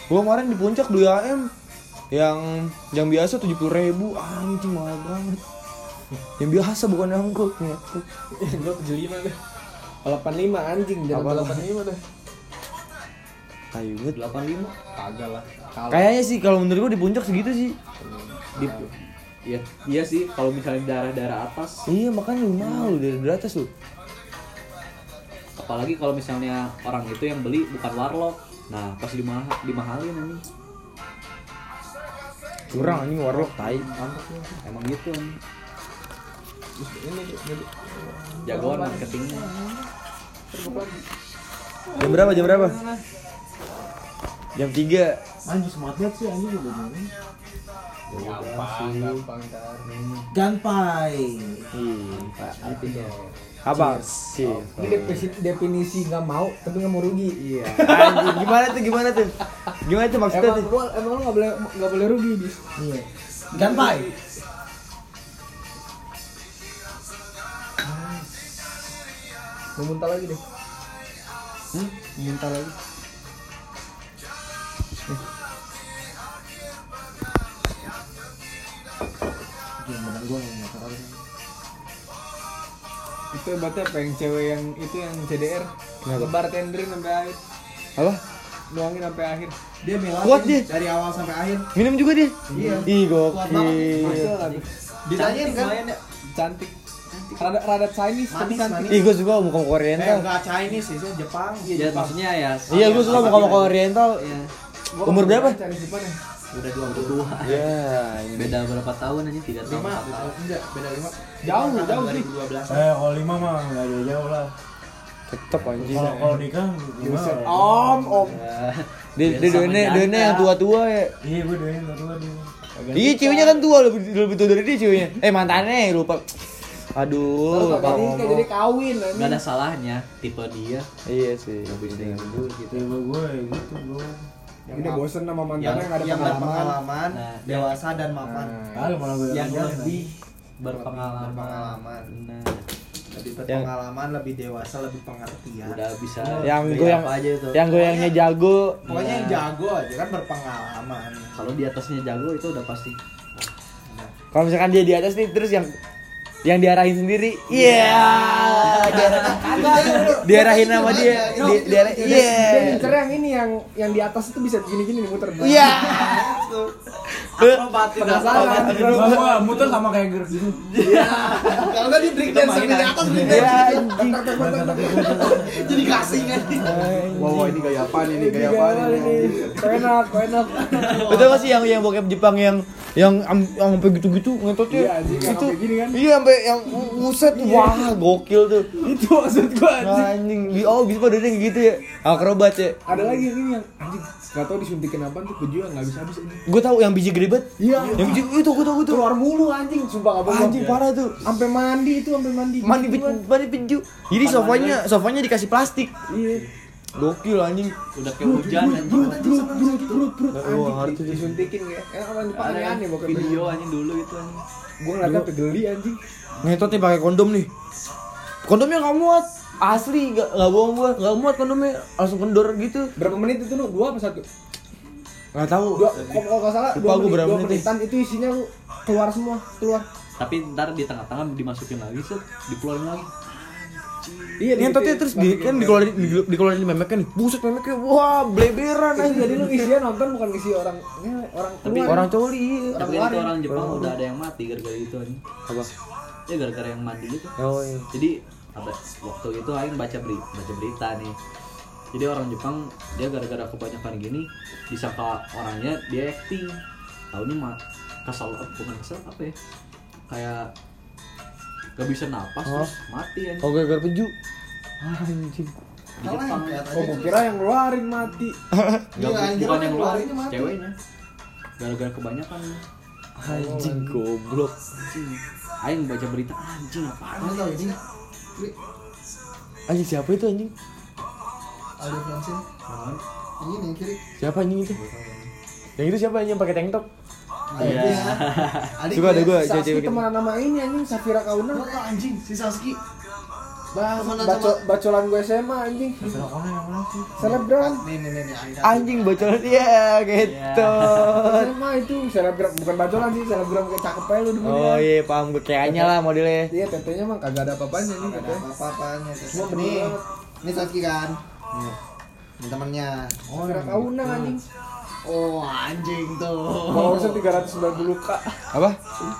Gua kemarin di puncak beli AM yang yang biasa tujuh puluh ribu anjing mahal banget yang biasa bukan yang gue Gue 75 deh. 85 anjing, jangan Apa? 85 deh. kayu banget 85 Kagak lah. Kalau kayaknya sih kalau menurut gua di puncak segitu sih di iya iya sih kalau misalnya di daerah-daerah atas iya makanya lu dari dari atas lu apalagi kalau misalnya orang itu yang beli bukan warlock. Nah pas dimah dimahalin ini curang anjing warlock tai. Emang gitu nih ini ini jagoan marketingnya. Jam berapa jam berapa? Jam 3 anjing semangat banget sih anjing udah ini. Gampang, gampang ntar. ganpai iya apa sih Ini definisi, definisi nggak mau tapi nggak mau rugi. Iya. anjing gimana tuh gimana tuh gimana tuh maksudnya Emang tuh lu emang lu nggak boleh nggak boleh rugi bis. iya ganpai Mau muntah lagi deh. Hmm? Muntah lagi. Itu hebatnya apa yang cewek yang itu yang CDR Kenapa? ngebar tenderin sampai akhir. Apa? Nuangin sampai akhir. Dia bela Kuat dia. dari awal sampai akhir. Minum juga dia? Iya. ih Kuat banget. gokil ditanyain kan? ya. Cantik. Rada rada Chinese tapi Manis, cantik. Ih gue suka muka muka eh oriental enggak Chinese sih Jepang. Ya maksudnya ya iya gue suka muka muka oriental ya. Gua Umur nggak berapa? Chinese Jepang ya udah dua Berdua. Ya, ini. Beda berapa tahun aja? Tiga tahun. lima enggak beda lima Jauh, jauh sih. 2012 Eh, kalau lima mah nggak ada jauh lah. Tetep anjing. Kalau kalau nikah lima. Om, om. Ya. Dia dia doanya janda. yang tua-tua ya. Iya, gue doain tua tua dulu. Iya, ceweknya kan tua lebih lebih tua dari dia ceweknya. Eh, mantannya lupa. Aduh, Jadi kayak jadi kawin Gak anjing. ada salahnya tipe dia. Iya sih. Lebih dari dulu gitu. tiba gue ya gitu bro. Udah bosen sama yang, mantannya nggak ada yang pengalaman. berpengalaman Nah, dewasa dan mapan malah gue Yang lebih berpengalaman. berpengalaman Nah, lebih berpengalaman lebih dewasa lebih pengertian udah bisa. Yang beli gue yang aja itu. yang goyangnya jago. pokoknya yang Nah. jago aja kan berpengalaman Kalau di atasnya jago itu udah pasti. Kalau misalkan dia di atas nih terus yang yang diarahin sendiri. Iya. Diarahin, diarahin sama dia. Di, diarahin. Iya. Dia ngincer yang ini yang yang di atas itu bisa gini-gini nih muter. Iya. Penasaran. Gua muter sama kayak ger gitu. kalau nggak di break dance di atas break Iya dance jadi kasing kan Wow, ini gaya apa ini? Gaya apa ini? Kau enak, enak. Betul gak sih yang yang bokep Jepang yang yang yang sampai gitu-gitu ngentotnya? Iya, anjing, yang itu gini kan? Iya, sampai yang buset wah gokil tuh. Itu maksud gua anjing. Anjing, Di- oh bisa pada kayak gitu ya. Akrobat ya. Ada lagi yang ini yang anjing. Gak tau disuntikin apa tuh baju yang nggak bisa habis ini. Gue tahu yang biji geribet. Iya. Yang biji itu gue tahu tuh. Keluar mulu anjing, sumpah bohong. Anjing parah tuh. Sampai mandi itu sampai mandi. Mandi mandi biju. Jadi sofanya sofanya dikasih plastik. Iya. Gokil anjing. Udah kayak hujan anjing. Brut. Oh, di- disuntikin kayak. Orang Jepang Ada aneh bokep. video anjing dulu itu anjing. Gua ngeliatnya sampai geli anjing. Ngetot nih pakai kondom nih. Kondomnya nggak muat. Asli nggak nggak bohong gua nggak muat kondomnya langsung kendor gitu. Berapa menit itu lu? Dua apa satu? Nggak tahu. Dua, kalau kalau nggak salah Lupa dua menit, berapa dua menit, menitan itu isinya lu keluar semua, keluar. Tapi ntar di tengah-tengah dimasukin lagi set, dikeluarin lagi. Iya, Ngentotnya terus di, kan dikeluarin di- dikeluarin di memeknya nih. Buset memeknya wah bleberan anjing. jadi lu isinya nonton bukan ngisi orang ya, orang Tapi. Orang coli. iya. Tapi luar itu orang Jepang udah ada yang mati gara-gara itu anjing. Apa? Ya gara-gara yang mandi itu. Oh iya. Jadi ada waktu itu aing baca berita, baca berita nih. Jadi orang Jepang dia gara-gara kebanyakan gini disangka orangnya dia acting. Tahunya mah kesal bukan kesal apa ya? Kayak gak bisa napas Oh. terus mati ya. Oh gara-gara peju. Anjing. Di Jepang. Oh, gua kira yang ngeluarin mati. Gak, Iya, anjir, bukan yang mati. ceweknya. Gara-gara kebanyakan. Anjing goblok. Anjing. Aing baca berita anjing apaan ini Anjing siapa itu anjing? Aldo Fransin ini nih yang kiri Siapa anjing itu? Yang itu siapa anjing yang pakai tank top? Iya. Adik Suka ada gua Saski teman nama ini anjing Safira Kauna. Oh, anjing si Saski Bah, Temenan baco, bacolan gue SMA anjing. Yang mana sih? Selebgram. nih nih nih. Anjing bocoran dia gitu. SMA itu selebgram bukan bacolan sih, selebgram kayak cakep aja lu dulu. Oh iya paham gue kayaknya lah modelnya. Iya, tetenya mah kagak ada apa-apanya nih katanya. apa-apanya Semua nih bener banget. ini Saski kan ini temennya Safira Kauna anjing. Oh anjing tuh Followersnya 390 k Apa?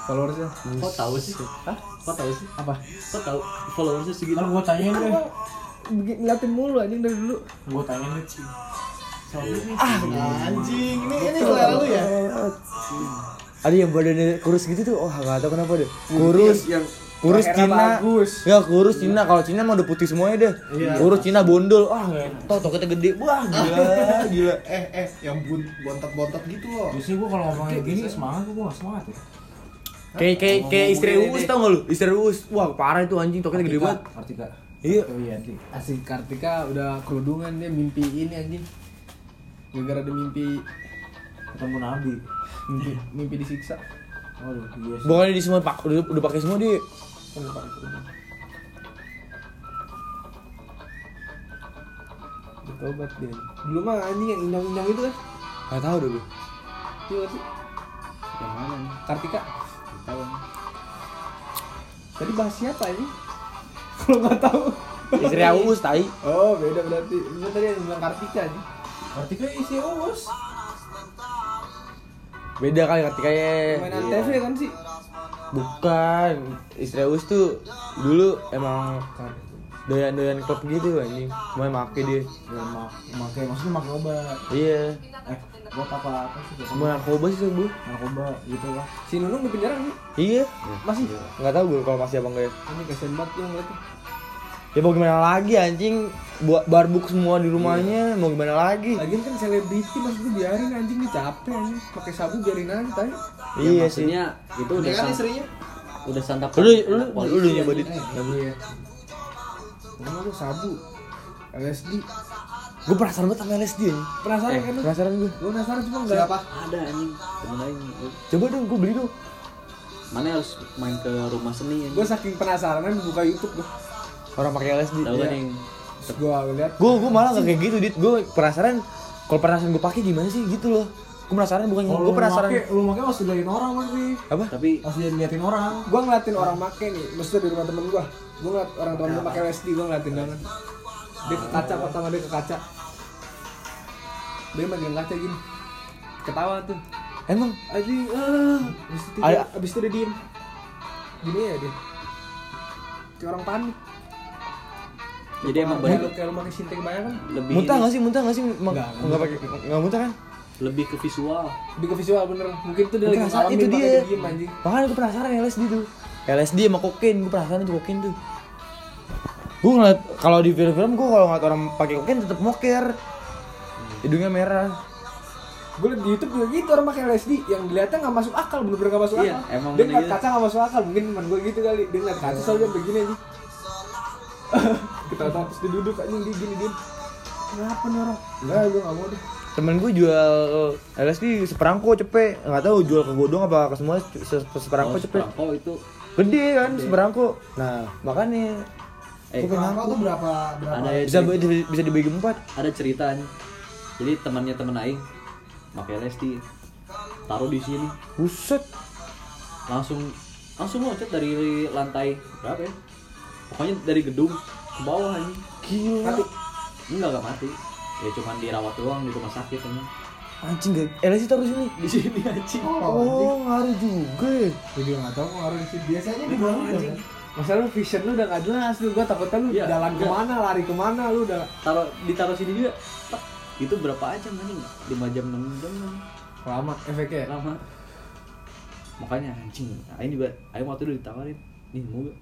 followersnya. Kok tahu sih? Hah? Kok tahu sih? Apa? Kok tahu followersnya segitu? Ntar gua tanyain deh. Bikin ngeliatin mulu anjing dari dulu. Gua tanyain deh. anjing ini ini selera lu ya Ada yang badannya kurus gitu tuh. Oh nggak tahu kenapa deh. Kurus. yang Kurus Cina. bagus. Ya kurus Cina. Kalau Cina mah udah putih semuanya deh. Iya. Kurus Cina bondol. Wah ngetot toketnya gede. Wah gila gila. eh eh yang bun bontot bontot gitu loh Biasanya gua kalau ngomongin gini semangat gua gak semangat ya. Kayak kayak kayak istri Uus tau gak lu? Istri Uus. Wah parah itu anjing toketnya gede banget. Artika. Iya. Oh iya, Artika. Asik Kartika udah kerudungan dia mimpi ini anjing. Gara-gara dia mimpi Ketemu Nabi. mimpi, mimpi disiksa. Waduh, iya sih. Bukannya di semua pak udah, udah pakai semua dia. Bertobat dia. Dulu mah anjing yang inyong-inyong itu kan. Gak tahu deh gue. Iya sih. Yang mana nih? Kartika. Tahu. Tadi bahas siapa ini? Kalau nggak tahu. Istri Uus tai. Oh beda berarti. Itu tadi yang bilang Kartika nih. Artika isi us. Beda kali ketika ya. Main antv kan sih. Bukan. Istri Uus tuh dulu emang doyan-doyan klub gitu anjing cuma make dia Ya, mak makai maksudnya makai obat. iya Eh, buat apa apa sih? semua narkoba sih bu narkoba gitu lah. Si Nunung di penjara nih. iya Masih. nggak tahu gue kalau masih apa enggak ya Ini kasihan banget yang ngeliatnya. Ya mau gimana lagi anjing buat barbuk semua di rumahnya mau gimana lagi Lagian kan selebriti maksud gue biarin anjing nih capek anjing. Pakai sabu biarin aja tay. iya sih maksudnya itu udah Dia kan istrinya udah santap lu lu lu polisi udah anjing. nyoba dit Iya. Mana lu sabu? LSD. gue penasaran banget sama LSD anjing Penasaran kan lu? penasaran gue Gue penasaran cuma enggak. siapa ada anjing temen lain coba dong gue beli dong mana harus main ke rumah seni Gue anjing saking penasaran buka YouTube gue. Orang pakai LSD tahu kan Iya. yang Terus gue lihat gue gue malah gak kayak gitu dit gue penasaran kalau penasaran gue pakai gimana sih gitu loh gue penasaran bukan gue lu penasaran make, lu make harus diliatin orang berarti. apa tapi Harus diliatin orang. gue ngeliatin orang make nih, maksudnya di rumah temen gue. Gue ngeliat orang temen gue pakai LSD, gue ngeliatin banget. Dia ke kaca pertama dia ke kaca. Dia megang kaca gini. Ketawa tuh. emang Anjing, ah. Abis itu, dia, abis itu dia diem. Gini ya dia. Kayak orang panik. Jadi emang Kayak bener. Lu kayak lu pakai sinting banyak kan? lebih muntah ini, gak sih? Muntah gak sih? Nggak, nggak pakai nggak muntah kan? Lebih ke visual. Lebih ke visual bener. Mungkin tuh dia Gue lagi ngalamin itu dia. diem anjing. makanya gue penasaran LSD tuh. LSD sama kokain gue penasaran tuh kokain tuh. Gue ngeliat kalau di film-film gue kalau ngeliat orang pakai kokain tetap moker. Hidungnya merah. Gue liat di YouTube juga gitu orang pakai LSD yang dilihatnya nggak masuk akal, bener-bener nggak masuk Iya, akal. emang dia ngeliat gitu. kaca nggak masuk akal, mungkin teman gue gitu kali. Dia ngeliat kaca soalnya begini aja. Kita tahu terus dia duduk anjing dia gini dia. Kenapa nih orang? Enggak, gue nggak mau deh. temen gue jual LSD seperangko cepet. Nggak tahu jual ke godong apa ke semua se- se- seperangko Kalau cepet. perangko itu. Gede kan seperangko. Nah makanya eh Gua pengen Perangko tuh berapa berapa ada bisa cerita, bisa dibagi empat. Ada ceritanya. Jadi temannya temen aing pakai LSD taruh di sini. Buset. Langsung langsung loncat dari lantai berapa ya pokoknya dari gedung ke bawah anjing. Gila. Mati. enggak enggak mati. Ya cuman dirawat doang di rumah sakit anjing. Anjing gak LSD taruh sini. Di sini anjing. Oh ngaruh juga ya? Gue juga nggak tahu harus di sini. biasanya di bawah kan Masalah lu vision lu udah gak jelas lu, gue takutnya lu Iya, jalan enggak. ke mana, lari ke mana, lu udah taruh ditaruh sini juga. Itu berapa aja anjing? 5 jam 6 jam anjing. lama efeknya. lama. Makanya anjing. Aing juga aing waktu itu ditawarin. Nih mau gak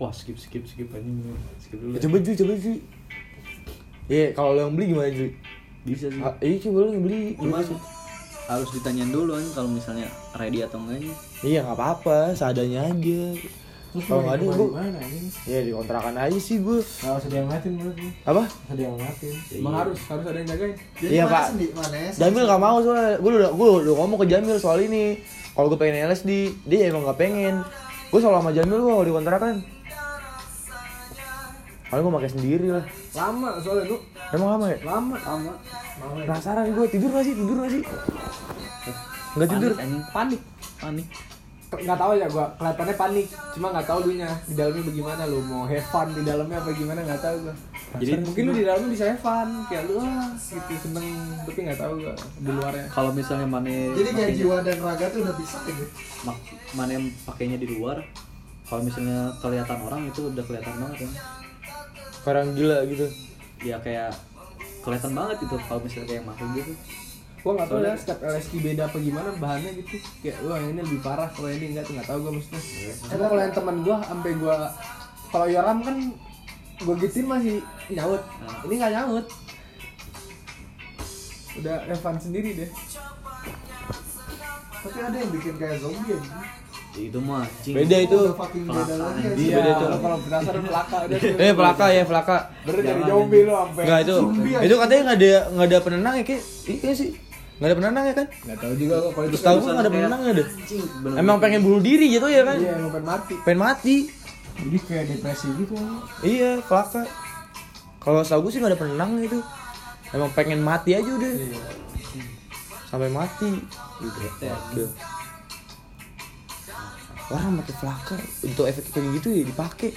wah skip skip skip anjing skip dulu coba cuy coba cuy Iya, kalau lo yang beli gimana cuy? bisa sih Ah, iya coba lo yang beli. cuman harus ditanyain dulu kan kalau misalnya ready atau enggaknya Iya nggak apa-apa, seadanya aja. Kalau nggak ada gue ya dikontrakan aja sih gue. Nggak usah dia yang menurut gue. Apa? Nggak dia yang ngeliatin. Emang harus, harus ada yang jagain. Iya, Pak. sendi- mana ya Jamil nggak mau soalnya, gue udah gue udah ngomong ke Jamil soal ini. Kalau gue pengen LSD, dia emang nggak pengen. Gue selalu sama Jamil gue kalau dikontrakan. Kalau gue pakai sendiri lah. Lama soalnya lu, Emang lama ya? lama, lama. Penasaran gue tidur gak sih? Tidur gak sih? Nggak tidur. Panik, anjing Panik. panik Nggak tahu ya gua, kelihatannya panik. Cuma nggak tahu lunya di dalamnya bagaimana lu mau have fun di dalamnya apa gimana nggak tahu gua. Jadi Mungkin lu di dalamnya bisa have fun, kayak lu ah gitu seneng, tapi nggak tahu gua di luarnya. kalau misalnya mana Jadi kayak jiwa dan raga tuh udah bisa gitu. mak- mana yang pakainya di luar kalau misalnya kelihatan orang itu udah kelihatan banget kan Sekarang gila gitu. ya kayak kelihatan banget itu kalau misalnya kayak makhluk gitu Gua nggak tahu ya Soalnya- setiap LSD beda apa gimana bahannya gitu. Kayak wah ini lebih parah kalau ini enggak tuh nggak tahu gua maksudnya. Cuma kalau yang teman gua sampai gua kalau Yoram kan gua gituin masih nyaut. Nah. Ini nggak nyaut. Udah fun sendiri deh. Tapi ada yang bikin kayak zombie. Ya, itu mah anjing Beda itu. Fucking beda tuh. kalau- penasaran pelaka. Eh pelaka ya pelaka. Bener dari zombie lu sampai. Enggak itu. Itu katanya nggak ada nggak ada penenang ya kayak. Iya sih. Nggak ada penenang ya kan? Nggak tahu juga gua kalau itu. Terus tahu gue Pesan nggak ada kayak- penenangnya deh. Emang pengen bunuh diri gitu ya kan? Iya, emang pengen mati. Pengen mati. Jadi kayak depresi gitu. Iya, pelaka. Kalau setahu gue sih nggak ada penenangnya itu. Emang pengen mati aja udah. Sampai mati. Udah. Orang pakai pelaka untuk efek kayak gitu ya dipakai.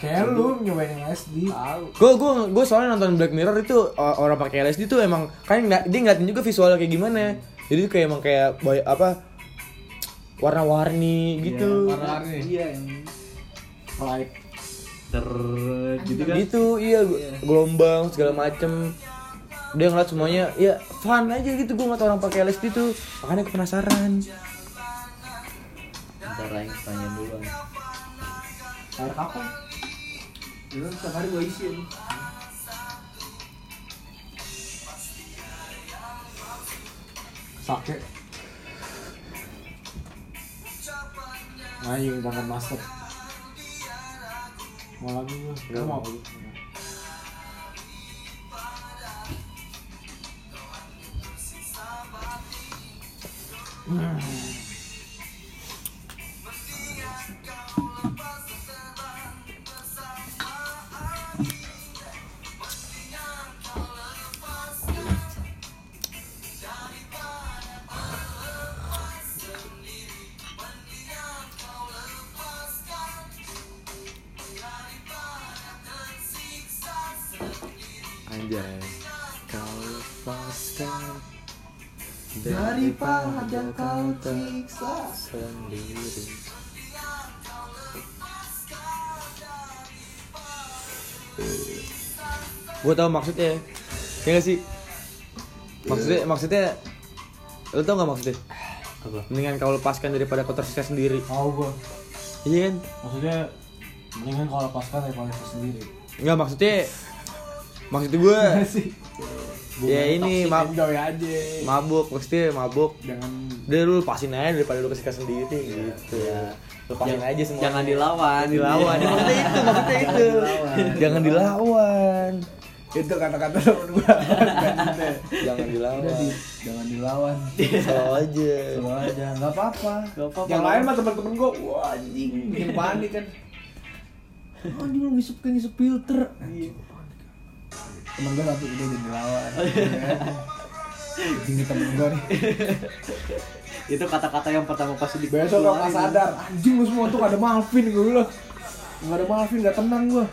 Kayak lu nyobain yang SD. Tahu. Gue gue gue soalnya nonton Black Mirror itu orang pakai LSD tuh emang kan nggak dia ngeliatin juga visualnya kayak gimana. Jadi kayak emang kayak boy, apa warna-warni gitu. warna-warni. iya yang Like ter gitu kan gitu iya gu- gelombang segala macem dia ngeliat semuanya ya fun aja gitu gue ngeliat orang pakai LSD tuh makanya penasaran ntar aing tanya dulu air kapan itu setiap hari gue isi. Ini sakit. Ayo banget master. Mau lagi gue Nggak mau. Mau. Sendiri Gue tau maksudnya. Ya gak sih? Maksudnya, maksudnya Lo tau gak maksudnya? apa? Mendingan kau lepaskan daripada kau tersiksa sendiri. Tahu gue Iya kan? Maksudnya Mendingan kalau lepaskan daripada itu sendiri. Enggak maksudnya Maksud gue Ya ini ma Enjoy aja. mabuk Maksudnya mabuk. Jangan Udah lu lepasin aja daripada lu kesiksa sendiri gitu. Ya Lepasin aja semua jangan dilawan. Dilawan. Ya, maksudnya itu maksudnya itu. Jangan dilawan. Itu kata-kata temen gue jangan dilawan. Jangan dilawan. Selalu aja. Selalu aja, nggak apa-apa. Yang lain mah teman-teman gue, wah anjing, bikin panik kan. Anjing lu ngisep ke ngisep filter. Temen gue satu udah jadi lawan. Anjing nih temen gue nih. itu kata-kata yang pertama pasti di Besok gak pas sadar, anjing lu semua tuh gak ada Malvin gue bilang. Gak ada Malvin, gak tenang gue.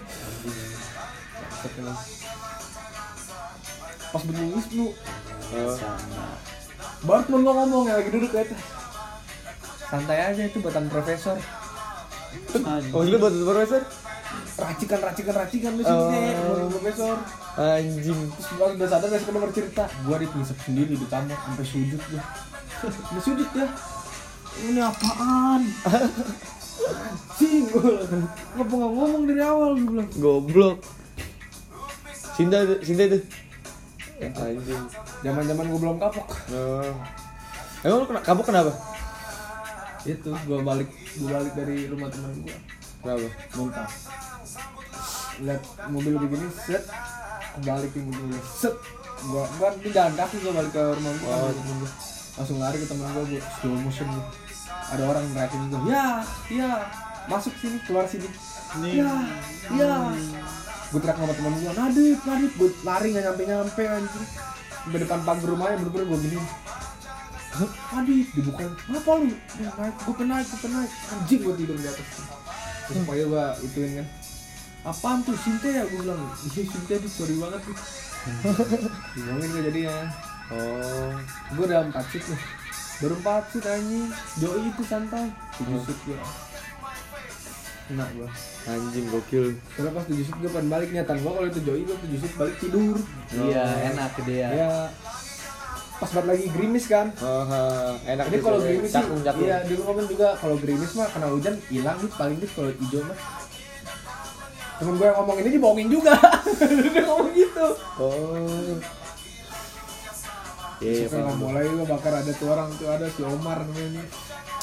Pas bener ngisep lu, sama baru temen gue ngomong yang lagi duduk kayak Santai aja itu buatan profesor. oh itu buat profesor racikan racikan racikan lu sini Oh. profesor anjing. Terus gua udah sadar besok udah bercerita gua dipisah sendiri di kamar sampai sujud gua. Ini sujud ya? Ini apaan? Anjing gua ngapa nggak ngomong dari awal gua bilang. Goblok. Sinta itu Sinta itu. Anjing. Zaman zaman gua belum kapok. Oh. emang lu kena kapok kenapa? Itu gua balik gua balik dari rumah teman gua. Kenapa? Muntah. Lihat mobil begini set balik ke mobilnya set. Gua gua di jalan kaki gua balik ke rumah gua. Oh. temen gua. langsung lari ke teman gua gua slow motion gua ada orang ngeliatin gua. Ya ya. Masuk sini keluar sini. Ya ya. Gua teriak sama teman gua nadip nadip gua lari nggak nyampe nyampe anjing. Sampai depan pagar rumahnya bener-bener gua gini? Nadip dibuka. Apa lu? Naik gua penaik gua penaik anjing gua tidur di atas. Terus pokoknya gua ituin kan apaan tuh Sinte? Ya gue bilang iya Sinte tuh sorry banget tuh. Ngomongin gue jadinya oh gue udah empat shoot nih. Baru empat shoot anjing. Joey itu santai. Tujuh shoot gue enak gue anjing gokil. Karena pas tujuh shoot gue pengen balik niatan gue kalau itu Joey gue tujuh shoot balik tidur. Iya enak dia. Ya pas banget lagi gerimis kan. Oh, ha. enak jadi kalau gerimis sih iya dulu komen juga kalau gerimis mah kena hujan hilang nih paling nih kalau hijau mah temen gue yang ngomong ini dibohongin juga. Dia ngomong gitu. Oh. Iya, Setelah paham. mulai gue bakar ada tuh orang tuh ada si Omar namanya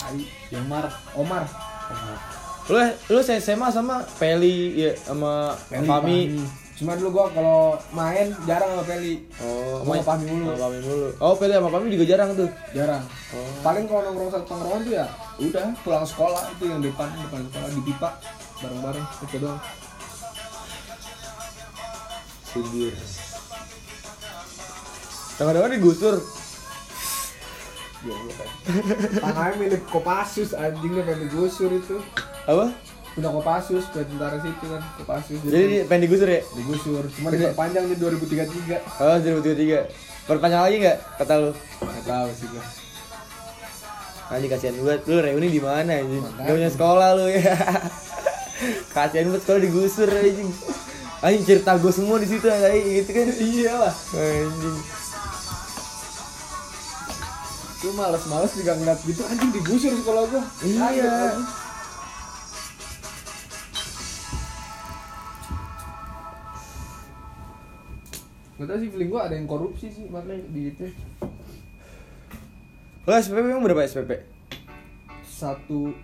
Ai, yang mar Omar. Lu lu SMA sama Peli ya sama Peli, Fami Cuma dulu gua kalau main jarang sama Peli oh Sama Fami mulu. sama Fami mulu. Oh Peli sama Fami juga jarang tuh. Jarang. Oh. Paling kalau nongkrong satu tongkrongan tuh ya udah pulang sekolah itu yang depan depan sekolah di pipa bareng-bareng itu doang Sindir. Kadang-kadang digusur. Ya Allah kan Tangannya milik Kopassus anjingnya pengen digusur itu Apa? Punya Kopassus buat tentara situ kan Kopassus Jadi di- pengen digusur ya? digusur cuma diperpanjang di 2033 Oh, 2023. Perpanjang lagi nggak? Kata lu. Gak tahu sih gua Anjing kasihan banget. Lu reuni di mana anjing? Gak punya sekolah lu ya. kasihan banget kalau digusur anjing anjing cerita gue semua di situ kayak gitu kan. Iyalah anjing. Gue males-males juga ngeliat gitu. Anjing digusur sekolah gue Iya. Gak tau sih feeling gue ada yang korupsi sih makanya di itu lo SPP emang berapa SPP satu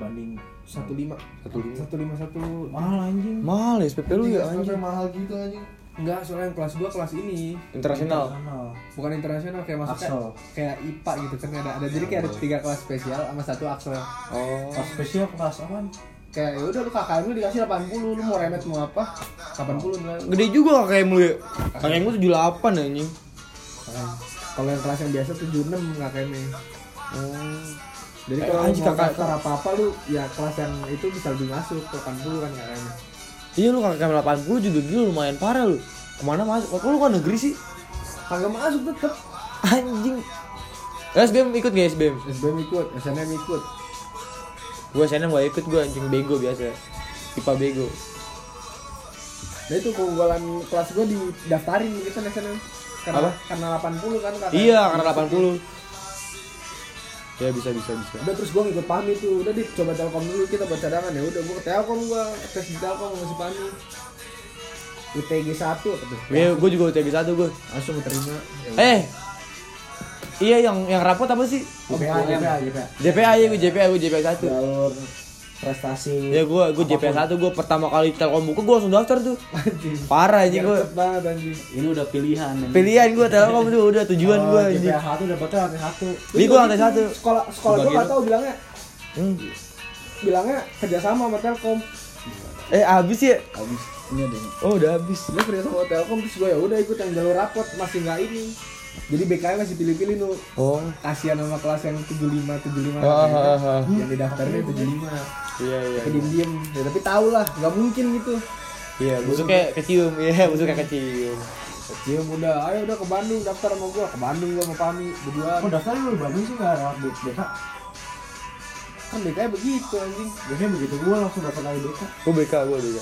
banding satu lima. Satu lima. satu lima satu. Mahal anjing. Mahal ya SPP lu ya SPP anjing. mahal gitu anjing. Enggak soalnya yang kelas 2 kelas ini. Internasional. Bukan internasional kayak maksudnya Axel. kayak IPA gitu kan ada ada. Jadi kayak ada tiga kelas spesial sama satu Axel. Oh. Kelas spesial kelas apaan? kayak ya udah lu KKM lu dikasih 80 lu mau remet mau apa? 80 nilai lu. gede juga kakek lu ya. Kakek gue 78 anjing. Kalau yang kelas yang biasa 76 KKM nya oh jadi Eh, kalau anjing, kakak- daftar apa apa lu ya kelas yang itu bisa lebih masuk 80 kan KKM nya iya lu kakek 80 juga dulu lumayan parah lu. Ke mana masuk? Kok lu kan negeri sih? Kagak masuk tetep. Anjing. SBM ikut gak SBM? SBM ikut SNM ikut. Gue SNM gak ikut, gue anjing bego biasa. IPA bego. Nah itu keunggulan kelas gue didaftarin gitu kan SNM karena, Apa? karena 80 kan KKM Iya, karena 80 Ya bisa, bisa, bisa. Udah terus gue ngikut pamit tuh. Udah di coba telkom dulu kita buat cadangan ya. Udah gue ke telkom gue tes di telkom masih pamit UTG 1 tuh? Iya, gue juga UTG 1 gue langsung terima. Ya. Eh Iya yang yang rapot apa sih? JPA, JPA, JPA. JPA ya gue JPA gue JPA 1 Jalur prestasi. Ya gue gue JPA 1 gue pertama kali Telkom buka gue langsung daftar tuh anjing Parah anjing gue Ini udah pilihan. anjing. Pilihan gue Telkom tuh udah tujuan Oh, gue anjing JPA satu dapetnya lantai satu. Ini gue lantai satu sekolah sekolah gue gak tau bilangnya Hmm. bilangnya kerjasama sama telkom Eh abis ya? Habis ini ada ini. Oh udah abis gue kerja sama telkom terus gue ya udah ikut yang jalur rapot masih nggak ini jadi BKM masih pilih-pilih nu. Oh. Kasihan sama kelas yang 75 75 Ah, ah, ah, ah. yang didaftarnya 75 Iya iya tapi diem diem ya, tapi tau lah nggak mungkin gitu. Iya busuknya kecium. Iya busuknya kecium. Cium udah, ayo udah ke Bandung daftar sama gua. Ke Bandung gua sama Pami berdua. Oh daftarnya lu di Bandung sih nggak lewat BK. kan BKM begitu anjing. Biasanya begitu gua langsung daftar lagi BK. Gue BK gue BK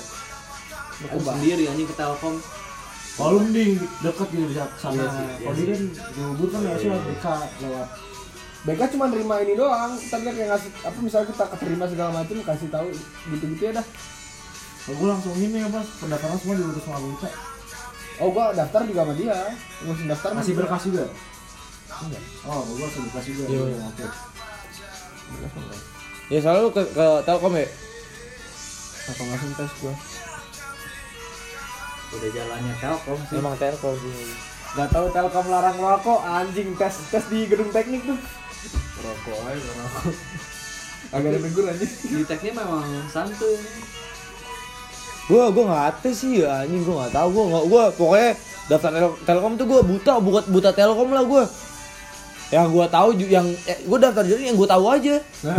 Aku sendiri anjing ke Telkom. Kalau lu mending deket gitu bisa sana. Iya sih, iya Kalau dia kan di Ubud kan ya sih lewat BK lewat. BK cuma nerima ini doang tapi kayak ngasih apa misalnya kita keterima segala macam kasih tahu gitu-gitu ya dah Kalau gua langsung ini apa pendaftaran semua diurus sama BK. oh gua daftar juga sama dia ngurusin daftar Masih berkas juga. Enggak. Oh, gua langsung berkas juga. Iya. Oke. Ya soalnya lu ke, ke Telkom ya? apa langsung tes gua Udah jalannya Telkom sih. Emang Telkom sih. Gak tahu Telkom larang rokok anjing tes tes di gedung teknik tuh. Rokok aja rokok. Agak ada negur anjing Di teknik memang santuy. Gue gue nggak tes sih ya anjing gue nggak tahu gue nggak gue pokoknya daftar tel Telkom tuh gue buta bukan buta Telkom lah gue yang gue tahu yang eh, gue daftar jadi yang gue tahu aja.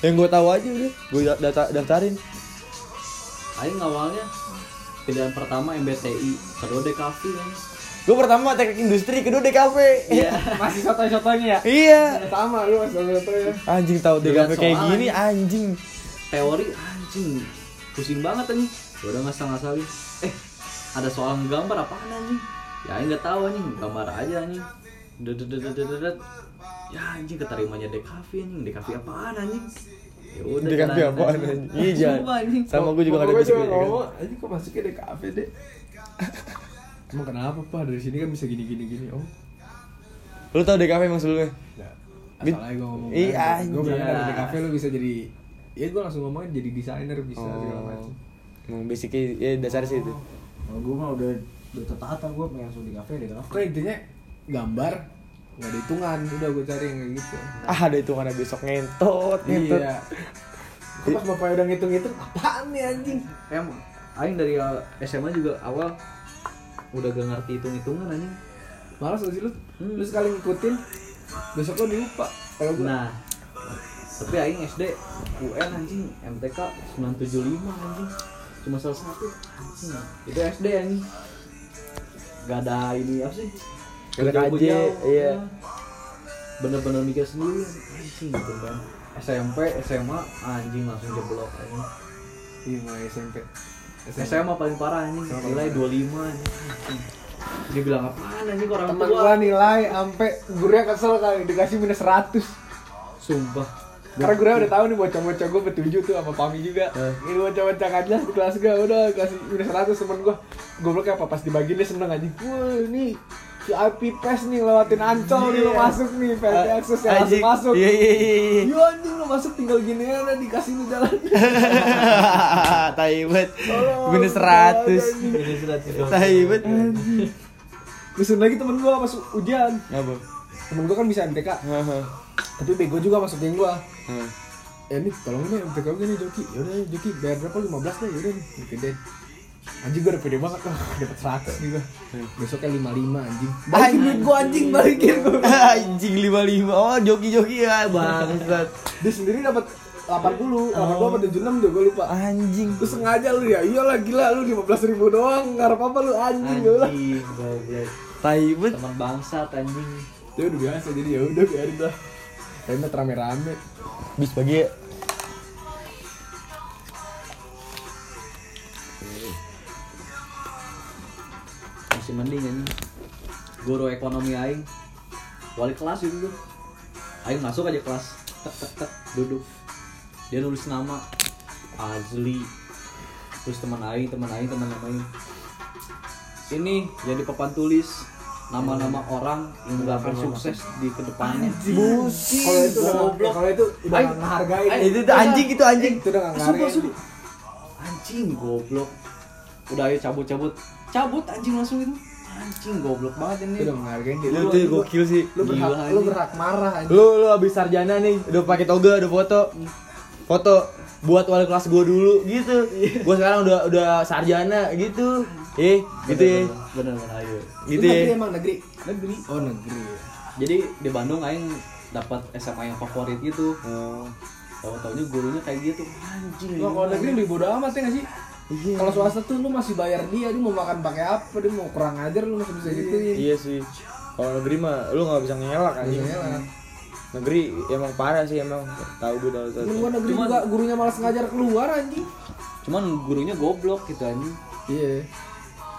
Yang gue tahu aja udah gue daftar daftarin. Aing awalnya pilihan pertama MBTI, kedua DKV kan. gue pertama teknik industri kedua DKV Iya. masih sotoy-sotoynya ya iya sama lu mas sotoy ya anjing tahu DKV kayak gini anjing Teori anjing pusing banget anjing. Ya udah ngasal-ngasalin. Eh, ada soal gambar apaan anjing? Ya nggak tahu anjing, gambar aja anjing. Dedededededet. Ya anjing keterimanya DKV anjing, DKV apaan anjing? Ya udah DKV jalanin apaan aja. anjing iya jangan sama gue juga gak ada Pokoknya basic juga ya kan? ngomong, anjing kok masuknya di kafe deh emang kenapa pak? Dari sini kan bisa gini gini gini oh lu tau DKV emang sebelumnya? Nggak. Bit- Asal aja gue ngomong Iya, Gue bilang dari di kafe lu bisa jadi Ya gue langsung ngomongin jadi desainer bisa segala macam oh emang basicnya ya dasar sih itu. Kalau gua mah udah udah tertata gua pengen langsung di kafe kafe. Pokoknya intinya gambar nggak ada hitungan. Udah gue cari yang kayak gitu. Ah ada hitungannya besok ngentot ngentot. Iya Kok pas bapaknya udah ngitung-ngitung apaan nih anjing? Emang Aing dari SMA juga awal udah gak ngerti hitung-hitungan anjing. malas gak sih lu? Hmm. lu sekali ngikutin besok lo lupa kalau gue Nah, tapi Aing SD UN anjing MTK 975 anjing. Cuma salah satu anjing. Itu SD anjing. Gak ada ini apa sih Gak KJ, Bujau-bujau. iya. Nah, bener-bener mikir sendiri anjing gitu kan SMP SMA anjing langsung jeblok anjing Iya, mulai SMP. SMA paling parah anjing nilai 25 anjing dia bilang apaan anjing orang Teman tua gua nilai sampai gurunya kesel kali dikasih minus 100. sumpah Karena gurunya udah tahu nih bocah-bocah gue bertujuh tuh sama Pami juga. Ini bocah-bocah nggak jelas di kelas gue udah kasih minus 100 temen gue. Gobloknya apa pas dibagiin dia seneng aja. Wah ini VIP PES nih lewatin ancol nih lo masuk nih VIP akses yang langsung masuk. Iya iya iya. iya. Yo anjing lo masuk tinggal gini aja udah dikasih lu jalan. Tai banget. Tolong, Minus tolong, 100. anjing. ini sudah tidak Tai banget. Terus lagi temen gue masuk ujian. Apa? Temen gue kan bisa MTK, tapi bego juga masuk geng gue. Ya ini tolong ini MTK gue nih Joki yaudah Joki bayar berapa 15 deh yaudah nih gedein anjing gue udah pede banget wah dapet 100 nih gue besoknya 55 anjing. Balikin duit gue anjing balikin Anjing 55. Oh, joki-joki ya, bangsat. dia sendiri dapat 80 80 apa 76 juga gue lupa. Anjing. lu sengaja lu ya? Iyalah gila lu 15 ribu doang. Ngarep apa lu anjing gue lah anjing goblok. Tai banget. teman bangsat anjing. Ya udah biasa jadi ya udah biarin lah. Kayaknya rame-rame. Bis pagi. ya. Masih mending anjing guru ekonomi aing. Wali kelas itu tuh aing masuk aja kelas. Tek tek tek duduk. Dia nulis nama. Azli. Terus teman aing teman aing teman aing ini jadi papan tulis. Nama-nama orang yang gak akan sukses di ke depannya. Busi. kalau itu udah Goblok. kalau itu udah Ay, nggak ngehargain. Ay, Itu tuh anjing itu anjing. itu udah nggak ngehargain. anjing goblok. Udah ayo cabut cabut anjing langsung itu anjing goblok banget ini udah ngehargain dia Lu tuh gokil sih. lu berhak Gila, lu berhak marah anjing Lu lu habis sarjana nih, udah pakai toga, udah foto. Foto buat wali kelas gua dulu gitu. Gua sekarang udah udah sarjana gitu. Eh, gitu ya. bener bener ayo Gitu Lu negeri ya. emang negeri negeri oh negeri jadi di Bandung aing dapat SMA yang favorit gitu Oh. tahu taunya gurunya kayak gitu anjing Wah, kalau negeri lebih bodo amat ya nggak sih Iya. kalau swasta tuh lu masih bayar dia dia mau makan pakai apa dia mau kurang ajar lu masih bisa gituin Iya sih. Kalau negeri mah lu nggak bisa ngelak anjing. Iya, ngelak. Negeri emang parah sih emang. Tahu gue tahu tahu. Gua negeri Cuman- juga gurunya malas ngajar keluar anjing cuman gurunya goblok gitu anjing iya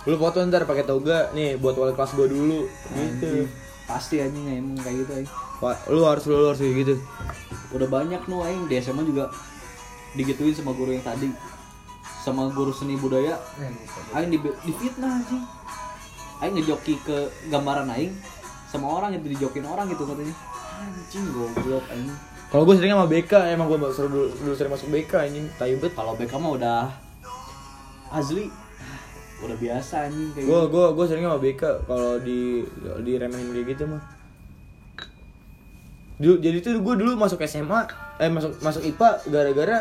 Lu foto ntar pakai toga nih buat wali kelas gua dulu gitu. Anjing. pasti anjing emang kayak gitu aing Pak, lu harus lu harus kayak gitu. udah banyak nu aing di SMA juga digituin sama guru yang tadi sama guru seni budaya aing di, di fitnah anjing aing ngejoki ke gambaran aing sama orang yang dijokin orang gitu katanya anjing goblok aing Kalau gue sering sama BK, emang gue sering dulu, dulu sering masuk BK anjing, tai bet. kalau BK mah udah asli udah biasa anjing kayak Gue gitu. gue gue sering sama BK kalau di diremehin kayak gitu mah. Dulu, jadi tuh gue dulu masuk SMA, eh masuk masuk IPA gara-gara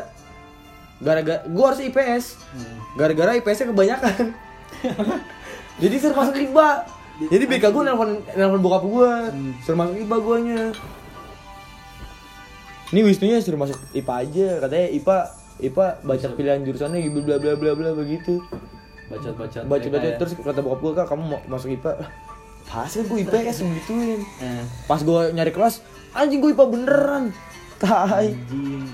gara-gara gue harus IPS. Gara-gara IPS-nya kebanyakan. jadi suruh masuk IPA. Jadi BK gue nelfon nelfon bokap gue, suruh masuk IPA guanya. Ini Wisnunya suruh masuk IPA aja, katanya IPA IPA baca pilihan jurusannya gitu bla bla bla bla begitu. bacot-bacot Baca baca TK ya. terus kata bokap gue kak kamu mau masuk IPA. Hasil gue IPS gituin. Pas gue nyari kelas, anjing gue IPA beneran. Tai. anjing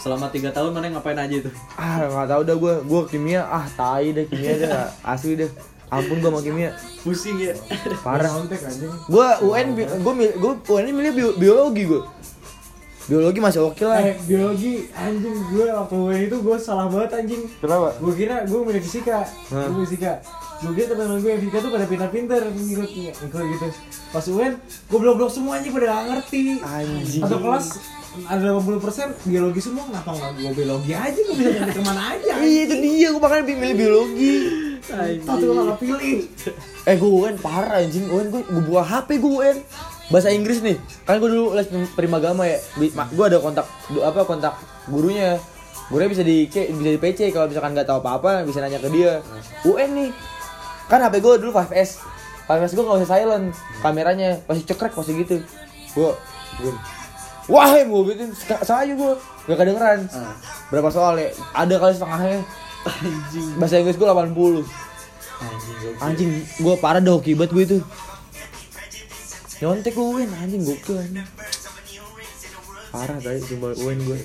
selama tiga tahun mana ngapain aja itu Ah nggak tahu dah gue, gue kimia ah tai deh kimia deh asli deh. Ampun gue sama kimia pusing ya parah. Gue UN gue gue UN milih bio- biologi gue. Biologi masih oke lah. Eh, biologi anjing gue waktu UN itu gue salah banget anjing. Kenapa? Gue kira gue milih fisika, gue milih fisika. Gue kira teman-teman gue yang tuh pada pintar-pintar ngikut ngikut gitu. Pas UN, gue blok-blok semua anjing pada gak ngerti. Anjing. Satu kelas ada 80% biologi semua kenapa nggak gue biologi aja gue bisa nyari ke mana aja Iya itu dia gue makanya milih biologi. satu gue nggak pilih Eh gue UN parah anjing UN gue gue buka HP gue UN bahasa Inggris nih kan gue dulu les primagama ya gue ada kontak apa kontak gurunya gurunya bisa di bisa di PC kalau misalkan nggak tahu apa apa bisa nanya ke dia UN nih kan HP gue dulu 5S 5S gue nggak usah silent. Kameranya pasti cekrek pasti gitu. Gue gue wah gue gitu salah aja gue gak kedengeran. Berapa soal ya? Ada kali setengahnya. Anjing. Bahasa Inggris gue 80 anjing Anjing, gue parah dah hoki banget gue itu. Nyontek gue Win, anjing gokil anjing. Parah tadi sumpah UN gue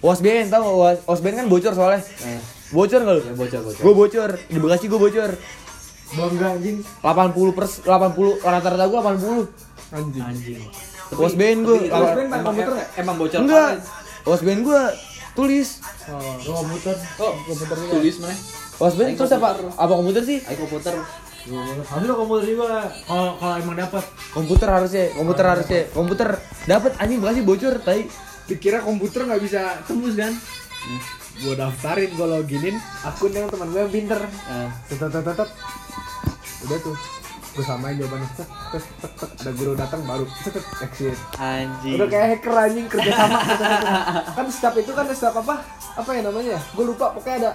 OSBN tau OSBN kan bocor soalnya. Eh, bocor gak lu? ya bocor bocor. gue bocor. Di Bekasi gue bocor Bangga anjing. 80 pers 80 rata-rata gue 80 Anjing. Anjing. OSBN gue Tapi- apa- OSBN pakai emang- komputer nggak? Emang bocor enggak parah. OSBN gue tulis Oh. Gua komputer. Kok komputer tulis mana? OSBN Aing terus apa komputer. apa komputer sih Ayo komputer. Harusnya komputer juga. Kalau kalau emang dapat. komputer harusnya komputer harusnya komputer dapat anjing Bekasi bocor tadi Dikira komputer nggak bisa tembus kan? Gue daftarin, gue loginin akun yang teman gue yang pinter. Eh, Tetet tetet tetet. Udah tuh. Gue samain jawabannya. Tet, tet, tet. Ada guru datang baru. Tet, exit. anjing. Udah kayak hacker anjing kerja sama. Kan setiap itu kan setiap apa? Apa ya namanya? Gue lupa pokoknya ada